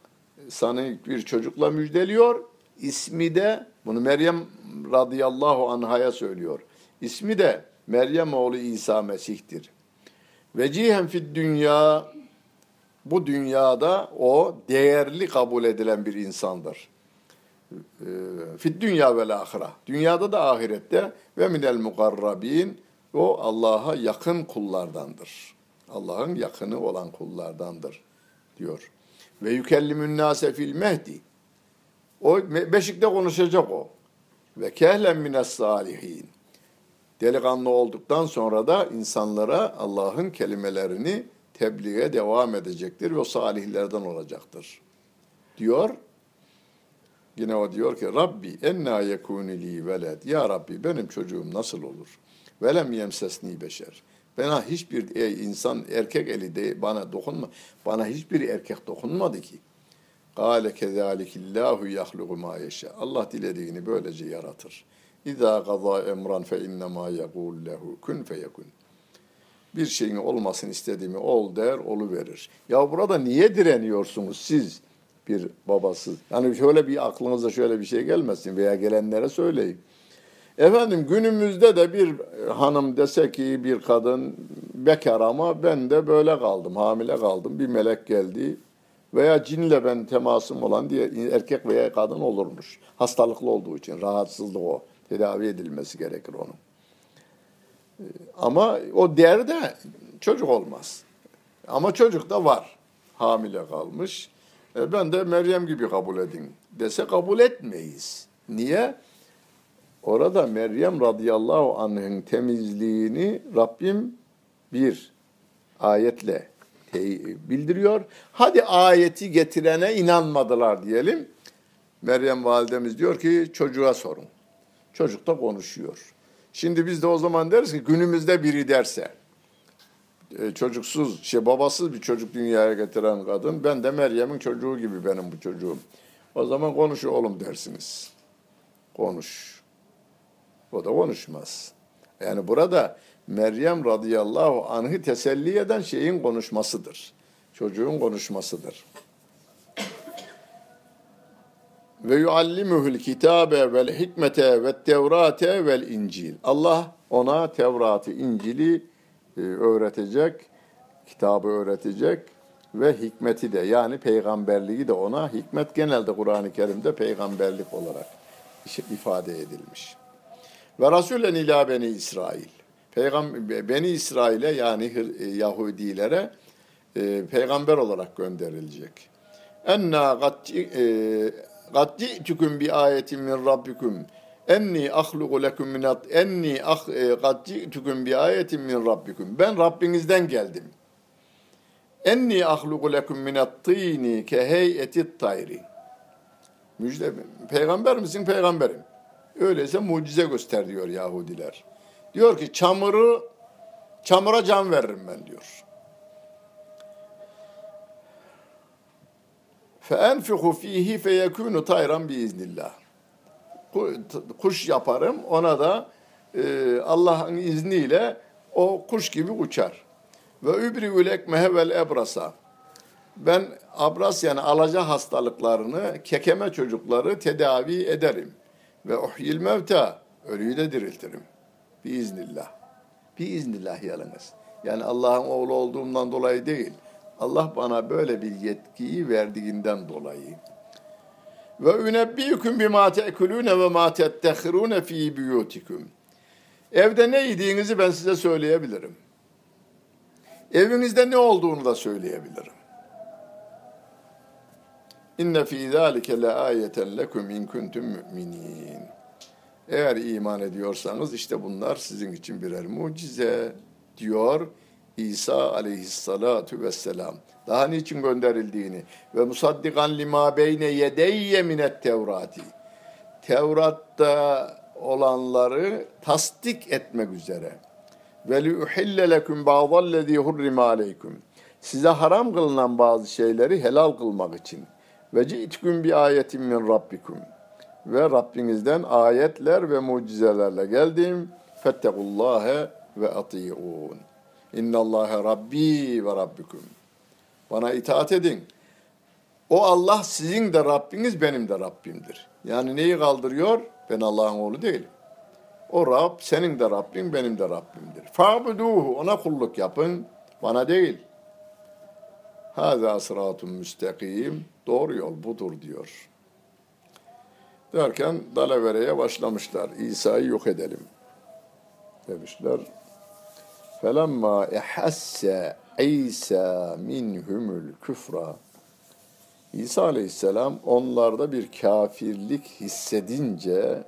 sana bir çocukla müjdeliyor. İsmi de bunu Meryem radıyallahu anhaya söylüyor. İsmi de Meryem oğlu İsa Mesih'tir. Vecihen fid dünya bu dünyada o değerli kabul edilen bir insandır. Ee, Fit dünya ve ahira. Dünyada da ahirette ve minel mukarrabin o Allah'a yakın kullardandır. Allah'ın yakını olan kullardandır diyor. Ve yükellimün nase fil mehdi. O beşikte konuşacak o. Ve kehlen mines salihin. Delikanlı olduktan sonra da insanlara Allah'ın kelimelerini tebliğe devam edecektir ve salihlerden olacaktır. Diyor. Yine o diyor ki Rabbi enna yekuni li veled. Ya Rabbi benim çocuğum nasıl olur? Velem yemsesni beşer. Bana hiçbir e, insan erkek eli de bana dokunma. Bana hiçbir erkek dokunmadı ki. Kâle kezâlikillâhu yahlugu mâ yeşâ. Allah dilediğini böylece yaratır. İzâ gazâ emran fe innemâ yekûl lehu kun feyekun. Bir şeyin olmasını istediğimi ol der, olu verir. Ya burada niye direniyorsunuz siz bir babası? Yani şöyle bir aklınıza şöyle bir şey gelmesin veya gelenlere söyleyin. Efendim günümüzde de bir hanım dese ki bir kadın bekar ama ben de böyle kaldım, hamile kaldım. Bir melek geldi veya cinle ben temasım olan diye erkek veya kadın olurmuş. Hastalıklı olduğu için rahatsızlık o. Tedavi edilmesi gerekir onun. Ama o derde çocuk olmaz. Ama çocuk da var. Hamile kalmış. E ben de Meryem gibi kabul edin dese kabul etmeyiz. Niye? Orada Meryem radıyallahu anh'ın temizliğini Rabbim bir ayetle bildiriyor. Hadi ayeti getirene inanmadılar diyelim. Meryem validemiz diyor ki çocuğa sorun. Çocuk da konuşuyor. Şimdi biz de o zaman deriz ki günümüzde biri derse e, çocuksuz, şey babasız bir çocuk dünyaya getiren kadın ben de Meryem'in çocuğu gibi benim bu çocuğum. O zaman konuş oğlum dersiniz. Konuş. O da konuşmaz. Yani burada Meryem radıyallahu anh'ı teselli eden şeyin konuşmasıdır. Çocuğun konuşmasıdır. Ve yuallimuhul kitabe vel hikmete ve tevrate vel incil. Allah ona Tevrat'ı, İncil'i e, öğretecek, kitabı öğretecek ve hikmeti de yani peygamberliği de ona hikmet genelde Kur'an-ı Kerim'de peygamberlik olarak ifade edilmiş. Ve Rasulen ila beni İsrail. Peygamber beni İsrail'e yani e, Yahudilere e, peygamber olarak gönderilecek. Enna ci'tukum bi ayetin min rabbikum enni ahluqu lekum min enni ah kad ci'tukum bi ayetin min. Ben Rabbinizden geldim. Enni ahluqu lekum min at-tini ke heyeti tayri. Müjde peygamber misin? Peygamberim. Öyleyse mucize göster diyor Yahudiler. Diyor ki çamuru çamura can veririm ben diyor. فَاَنْفِخُ ف۪يهِ فَيَكُونُ تَيْرًا بِاِذْنِ Kuş yaparım, ona da e, Allah'ın izniyle o kuş gibi uçar. Ve übri'ül ekmehe vel ebrasa. Ben abras yani alaca hastalıklarını, kekeme çocukları tedavi ederim. Ve uhyil mevta, ölüyü de diriltirim. Biiznillah. Biiznillah yalnız. Yani Allah'ın oğlu olduğumdan dolayı değil. Allah bana böyle bir yetkiyi verdiğinden dolayı. Ve ünebbiyüküm bima te'kulune ve ma tettehirune fi buyutikum. Evde ne yediğinizi ben size söyleyebilirim. Evinizde ne olduğunu da söyleyebilirim. İnne fî zâlike le âyeten lekum in kuntum mu'minin. Eğer iman ediyorsanız işte bunlar sizin için birer mucize diyor İsa aleyhissalatu vesselam. Daha niçin gönderildiğini ve musaddikan lima beyne yedeyye minet tevrati. Tevrat'ta olanları tasdik etmek üzere. Ve li uhille leküm ba'dallezî hurrime aleykum. Size haram kılınan bazı şeyleri helal kılmak için. Ve ci'tküm bi ayetin min rabbikum. Ve Rabbinizden ayetler ve mucizelerle geldim. Fettekullâhe ve ati'ûn. İnnallâhe Rabbi ve Rabbikum. Bana itaat edin. O Allah sizin de Rabbiniz benim de Rabbimdir. Yani neyi kaldırıyor? Ben Allah'ın oğlu değilim. O Rab senin de Rabbin benim de Rabbimdir. Fa'buduhu ona kulluk yapın bana değil. Hâzâ sıratun müstakim. Doğru yol budur diyor. Derken dalavereye başlamışlar. İsa'yı yok edelim demişler. Felemma ehasse İsa minhumul küfra. İsa aleyhisselam onlarda bir kafirlik hissedince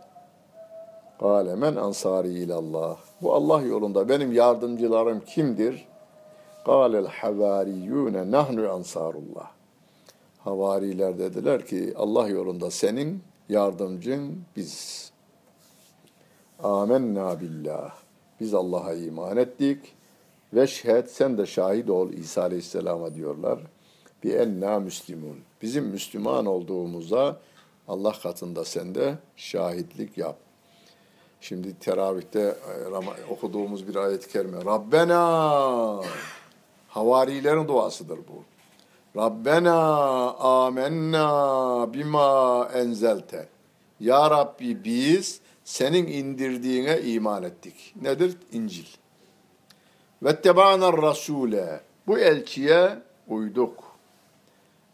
Kalemen ansari ilallah. Bu Allah yolunda benim yardımcılarım kimdir? Kalel havariyune nahnu ansarullah. Havariler dediler ki Allah yolunda senin yardımcın biz. Amenna billah. Biz Allah'a iman ettik. Ve şehit sen de şahit ol İsa Aleyhisselam'a diyorlar. Bi enna müslimun. Bizim Müslüman olduğumuza Allah katında sen de şahitlik yap. Şimdi teravihte e, okuduğumuz bir ayet-i kerime. Rabbena havarilerin duasıdır bu. Rabbena amennâ bima enzelte. Ya Rabbi biz senin indirdiğine iman ettik. Nedir? İncil. Ve tebâner rasûle. Bu elçiye uyduk.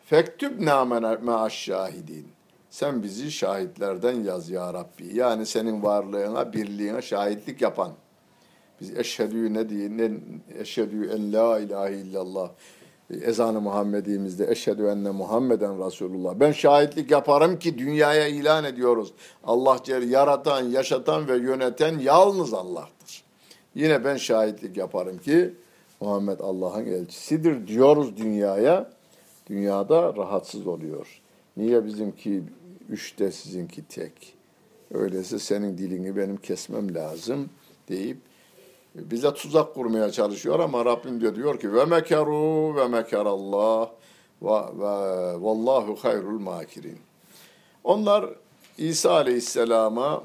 Fektübnâ me'aş şahidin. Sen bizi şahitlerden yaz ya Rabbi. Yani senin varlığına, birliğine şahitlik yapan. Biz eşhedü ne diye, eşhedü en la ilahe illallah. Ezanı Muhammedimizde eşhedü enne Muhammeden Resulullah. Ben şahitlik yaparım ki dünyaya ilan ediyoruz. Allah yaratan, yaşatan ve yöneten yalnız Allah'tır. Yine ben şahitlik yaparım ki Muhammed Allah'ın elçisidir diyoruz dünyaya. Dünyada rahatsız oluyor. Niye bizimki üçte sizinki tek? Öyleyse senin dilini benim kesmem lazım deyip bize tuzak kurmaya çalışıyor ama Rabbim diyor, diyor ki ve mekaru ve mekarallah ve, ve vallahu hayrul makirin. Onlar İsa Aleyhisselam'a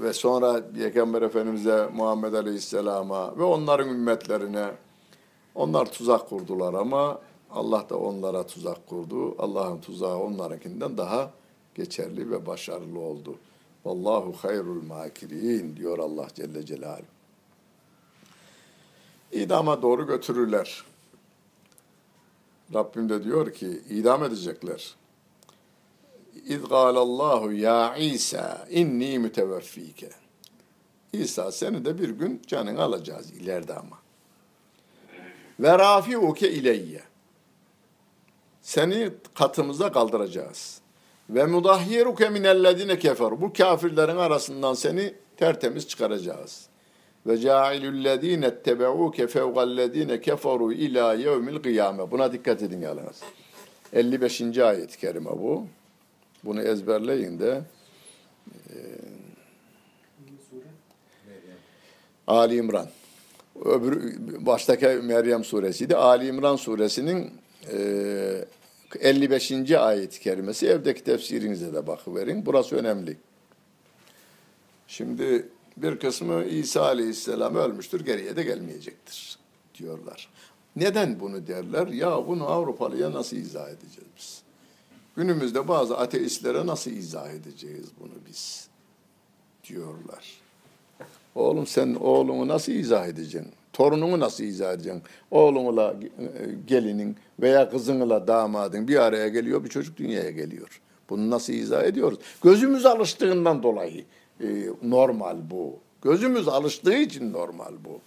ve sonra Peygamber Efendimiz'e Muhammed Aleyhisselam'a ve onların ümmetlerine onlar tuzak kurdular ama Allah da onlara tuzak kurdu. Allah'ın tuzağı onlarınkinden daha geçerli ve başarılı oldu. Vallahu hayrul makirin diyor Allah Celle Celaluhu. İdama doğru götürürler. Rabbim de diyor ki idam edecekler. İz gâlallahu ya İsa inni müteveffike. İsa seni de bir gün canını alacağız ileride ama. Ve rafi'uke ileyye. Seni katımıza kaldıracağız. Ve mudahhiruke minellezine keferu. Bu kafirlerin arasından seni tertemiz çıkaracağız. Ve cailüllezine ettebe'uke fevgallezine keferu ila yevmil kıyame. Buna dikkat edin yalnız. 55. ayet-i kerime bu. Bunu ezberleyin de. E, Ali İmran. Öbür baştaki Meryem suresiydi. Ali İmran suresinin e, 55. ayet-i kerimesi evdeki tefsirinize de bakıverin. Burası önemli. Şimdi bir kısmı İsa Aleyhisselam ölmüştür, geriye de gelmeyecektir diyorlar. Neden bunu derler? Ya bunu Avrupalıya nasıl izah edeceğiz biz? Günümüzde bazı ateistlere nasıl izah edeceğiz bunu biz? Diyorlar. Oğlum sen oğlunu nasıl izah edeceksin? Torununu nasıl izah edeceksin? Oğlunla gelinin veya kızınla damadın bir araya geliyor, bir çocuk dünyaya geliyor. Bunu nasıl izah ediyoruz? Gözümüz alıştığından dolayı e, normal bu. Gözümüz alıştığı için normal bu.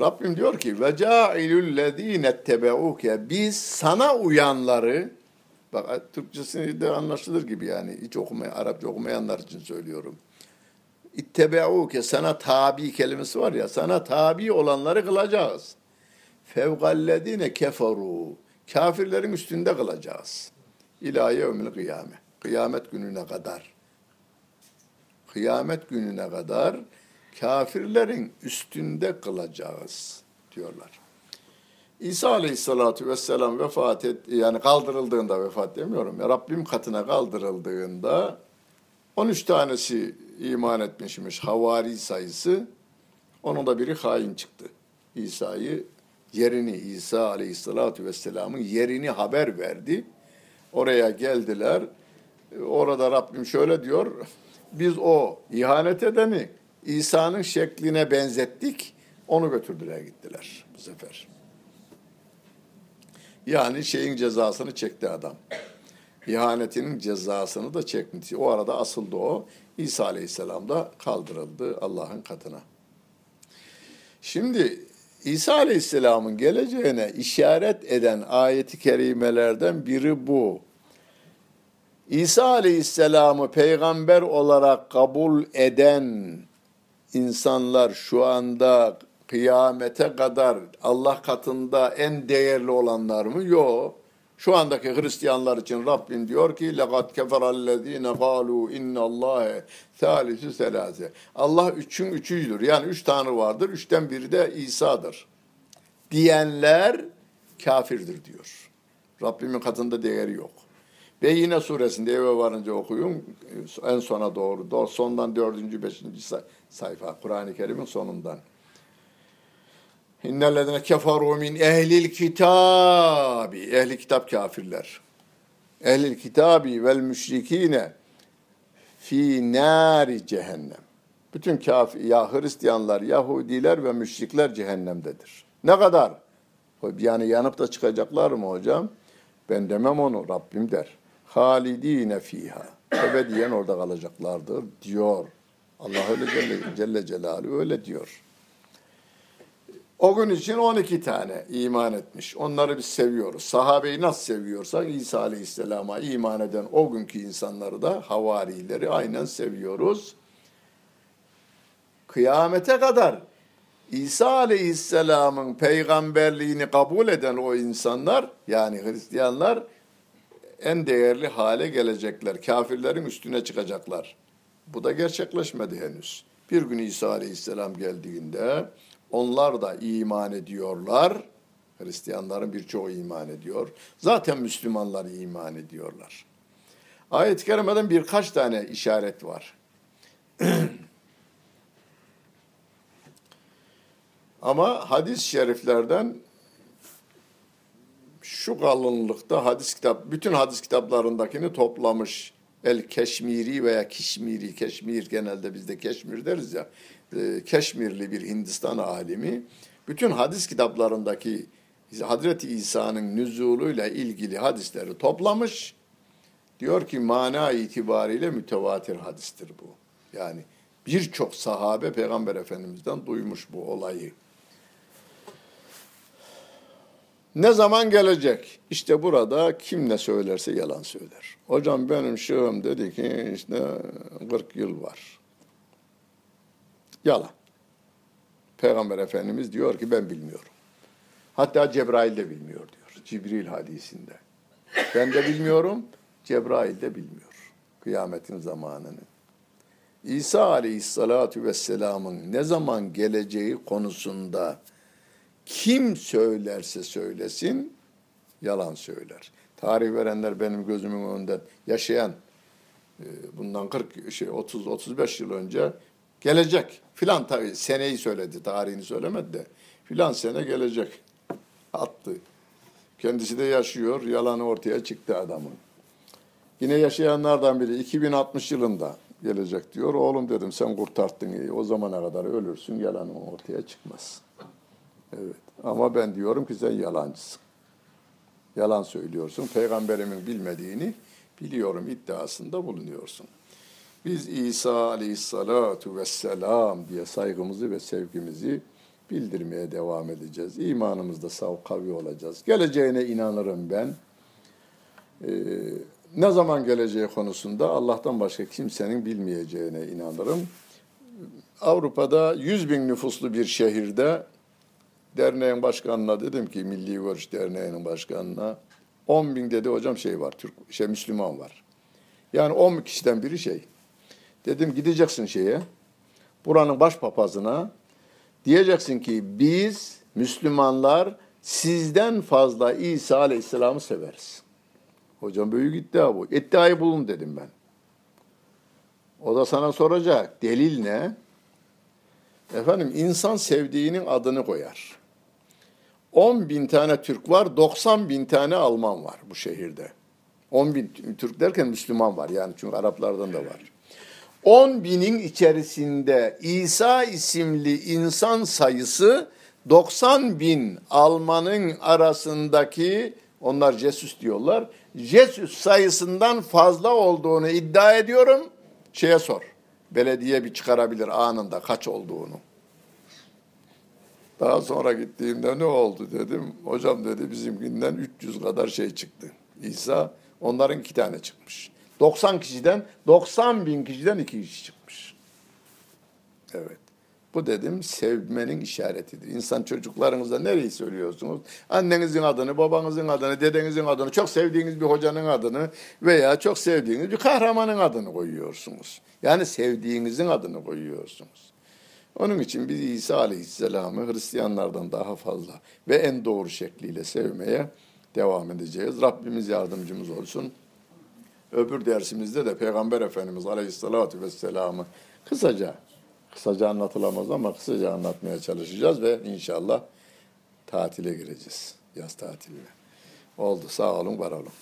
Rabbim diyor ki ve cailul lezine tebeuke biz sana uyanları bak Türkçesini de anlaşılır gibi yani hiç okumaya Arapça okumayanlar için söylüyorum. İttebeuke sana tabi kelimesi var ya sana tabi olanları kılacağız. Fevgallezine keferu kafirlerin üstünde kılacağız. İlâ yevmil kıyame. Kıyamet gününe kadar. Kıyamet gününe kadar kafirlerin üstünde kılacağız diyorlar. İsa Aleyhisselatü Vesselam vefat et, yani kaldırıldığında vefat demiyorum ya Rabbim katına kaldırıldığında 13 tanesi iman etmişmiş havari sayısı. Onun da biri hain çıktı. İsa'yı yerini İsa Aleyhisselatü Vesselam'ın yerini haber verdi. Oraya geldiler. Orada Rabbim şöyle diyor. Biz o ihanet edeni İsa'nın şekline benzettik. Onu götürdüler gittiler bu sefer. Yani şeyin cezasını çekti adam. İhanetinin cezasını da çekti. O arada asıldı o. İsa Aleyhisselam da kaldırıldı Allah'ın katına. Şimdi İsa Aleyhisselam'ın geleceğine işaret eden ayeti kerimelerden biri bu. İsa Aleyhisselam'ı peygamber olarak kabul eden insanlar şu anda kıyamete kadar Allah katında en değerli olanlar mı? Yok. Şu andaki Hristiyanlar için Rabbim diyor ki لَقَدْ كَفَرَ الَّذ۪ينَ قَالُوا اِنَّ اللّٰهَ ثَالِثُ سَلَاسَ Allah üçün üçüydür. Yani üç tanrı vardır. Üçten biri de İsa'dır. Diyenler kafirdir diyor. Rabbimin katında değeri yok. Ve yine suresinde eve varınca okuyun en sona doğru. Sondan dördüncü, beşinci sayfa Kur'an-ı Kerim'in sonundan. İnnellezine keferu min ehlil kitabi. Ehli kitap kafirler. Ehlil kitabi vel müşrikine fi nari cehennem. Bütün kafir, ya Hristiyanlar, Yahudiler ve müşrikler cehennemdedir. Ne kadar? Yani yanıp da çıkacaklar mı hocam? Ben demem onu, Rabbim der. Halidine fiha. Ebediyen orada kalacaklardır diyor. Allah öyle Celle, Celle Celaluhu öyle diyor. O gün için 12 tane iman etmiş. Onları biz seviyoruz. Sahabeyi nasıl seviyorsak İsa Aleyhisselam'a iman eden o günkü insanları da havarileri aynen seviyoruz. Kıyamete kadar İsa Aleyhisselam'ın peygamberliğini kabul eden o insanlar yani Hristiyanlar en değerli hale gelecekler. Kafirlerin üstüne çıkacaklar. Bu da gerçekleşmedi henüz. Bir gün İsa Aleyhisselam geldiğinde onlar da iman ediyorlar. Hristiyanların birçoğu iman ediyor. Zaten Müslümanlar iman ediyorlar. Ayet-i kerimeden birkaç tane işaret var. (clears throat) Ama hadis-i şeriflerden şu kalınlıkta hadis kitap, bütün hadis kitaplarındakini toplamış. El Keşmiri veya Kişmiri, Keşmir genelde bizde Keşmir deriz ya. E, Keşmirli bir Hindistan alimi bütün hadis kitaplarındaki Hazreti İsa'nın nüzuluyla ilgili hadisleri toplamış. Diyor ki mana itibariyle mütevatir hadistir bu. Yani birçok sahabe Peygamber Efendimiz'den duymuş bu olayı. Ne zaman gelecek? İşte burada kim ne söylerse yalan söyler. Hocam benim şığım dedi ki işte 40 yıl var. Yalan. Peygamber Efendimiz diyor ki ben bilmiyorum. Hatta Cebrail de bilmiyor diyor. Cibril hadisinde. Ben de bilmiyorum, Cebrail de bilmiyor. Kıyametin zamanını. İsa aleyhissalatu vesselamın ne zaman geleceği konusunda kim söylerse söylesin yalan söyler. Tarih verenler benim gözümün önünde yaşayan e, bundan 40 şey 30 35 yıl önce gelecek filan tabi seneyi söyledi tarihini söylemedi de filan sene gelecek attı. Kendisi de yaşıyor yalanı ortaya çıktı adamın. Yine yaşayanlardan biri 2060 yılında gelecek diyor. Oğlum dedim sen kurtarttın iyi. O zamana kadar ölürsün yalanın ortaya çıkmaz. Evet. Ama ben diyorum ki sen yalancısın. Yalan söylüyorsun. Peygamberimin bilmediğini biliyorum iddiasında bulunuyorsun. Biz İsa aleyhissalatu vesselam diye saygımızı ve sevgimizi bildirmeye devam edeceğiz. İmanımızda sav kavi olacağız. Geleceğine inanırım ben. Ee, ne zaman geleceği konusunda Allah'tan başka kimsenin bilmeyeceğine inanırım. Avrupa'da 100 bin nüfuslu bir şehirde derneğin başkanına dedim ki Milli Görüş Derneği'nin başkanına 10 bin dedi hocam şey var Türk şey Müslüman var. Yani 10 kişiden biri şey. Dedim gideceksin şeye buranın başpapazına diyeceksin ki biz Müslümanlar sizden fazla İsa Aleyhisselam'ı severiz. Hocam büyük iddia bu. İddiayı bulun dedim ben. O da sana soracak. Delil ne? Efendim insan sevdiğinin adını koyar. 10 bin tane Türk var, 90 bin tane Alman var bu şehirde. 10 bin Türk derken Müslüman var yani çünkü Araplardan da var. 10 binin içerisinde İsa isimli insan sayısı 90 bin Almanın arasındaki onlar Jesus diyorlar. Jesus sayısından fazla olduğunu iddia ediyorum. Şeye sor. Belediye bir çıkarabilir anında kaç olduğunu. Daha sonra gittiğimde ne oldu dedim. Hocam dedi bizimkinden 300 kadar şey çıktı. İsa onların iki tane çıkmış. 90 kişiden 90 bin kişiden iki kişi çıkmış. Evet. Bu dedim sevmenin işaretidir. İnsan çocuklarınıza nereyi söylüyorsunuz? Annenizin adını, babanızın adını, dedenizin adını, çok sevdiğiniz bir hocanın adını veya çok sevdiğiniz bir kahramanın adını koyuyorsunuz. Yani sevdiğinizin adını koyuyorsunuz. Onun için biz İsa Aleyhisselam'ı Hristiyanlardan daha fazla ve en doğru şekliyle sevmeye devam edeceğiz. Rabbimiz yardımcımız olsun. Öbür dersimizde de Peygamber Efendimiz Aleyhisselatü Vesselam'ı kısaca, kısaca anlatılamaz ama kısaca anlatmaya çalışacağız ve inşallah tatile gireceğiz. Yaz tatiline. Oldu. Sağ olun, var olun.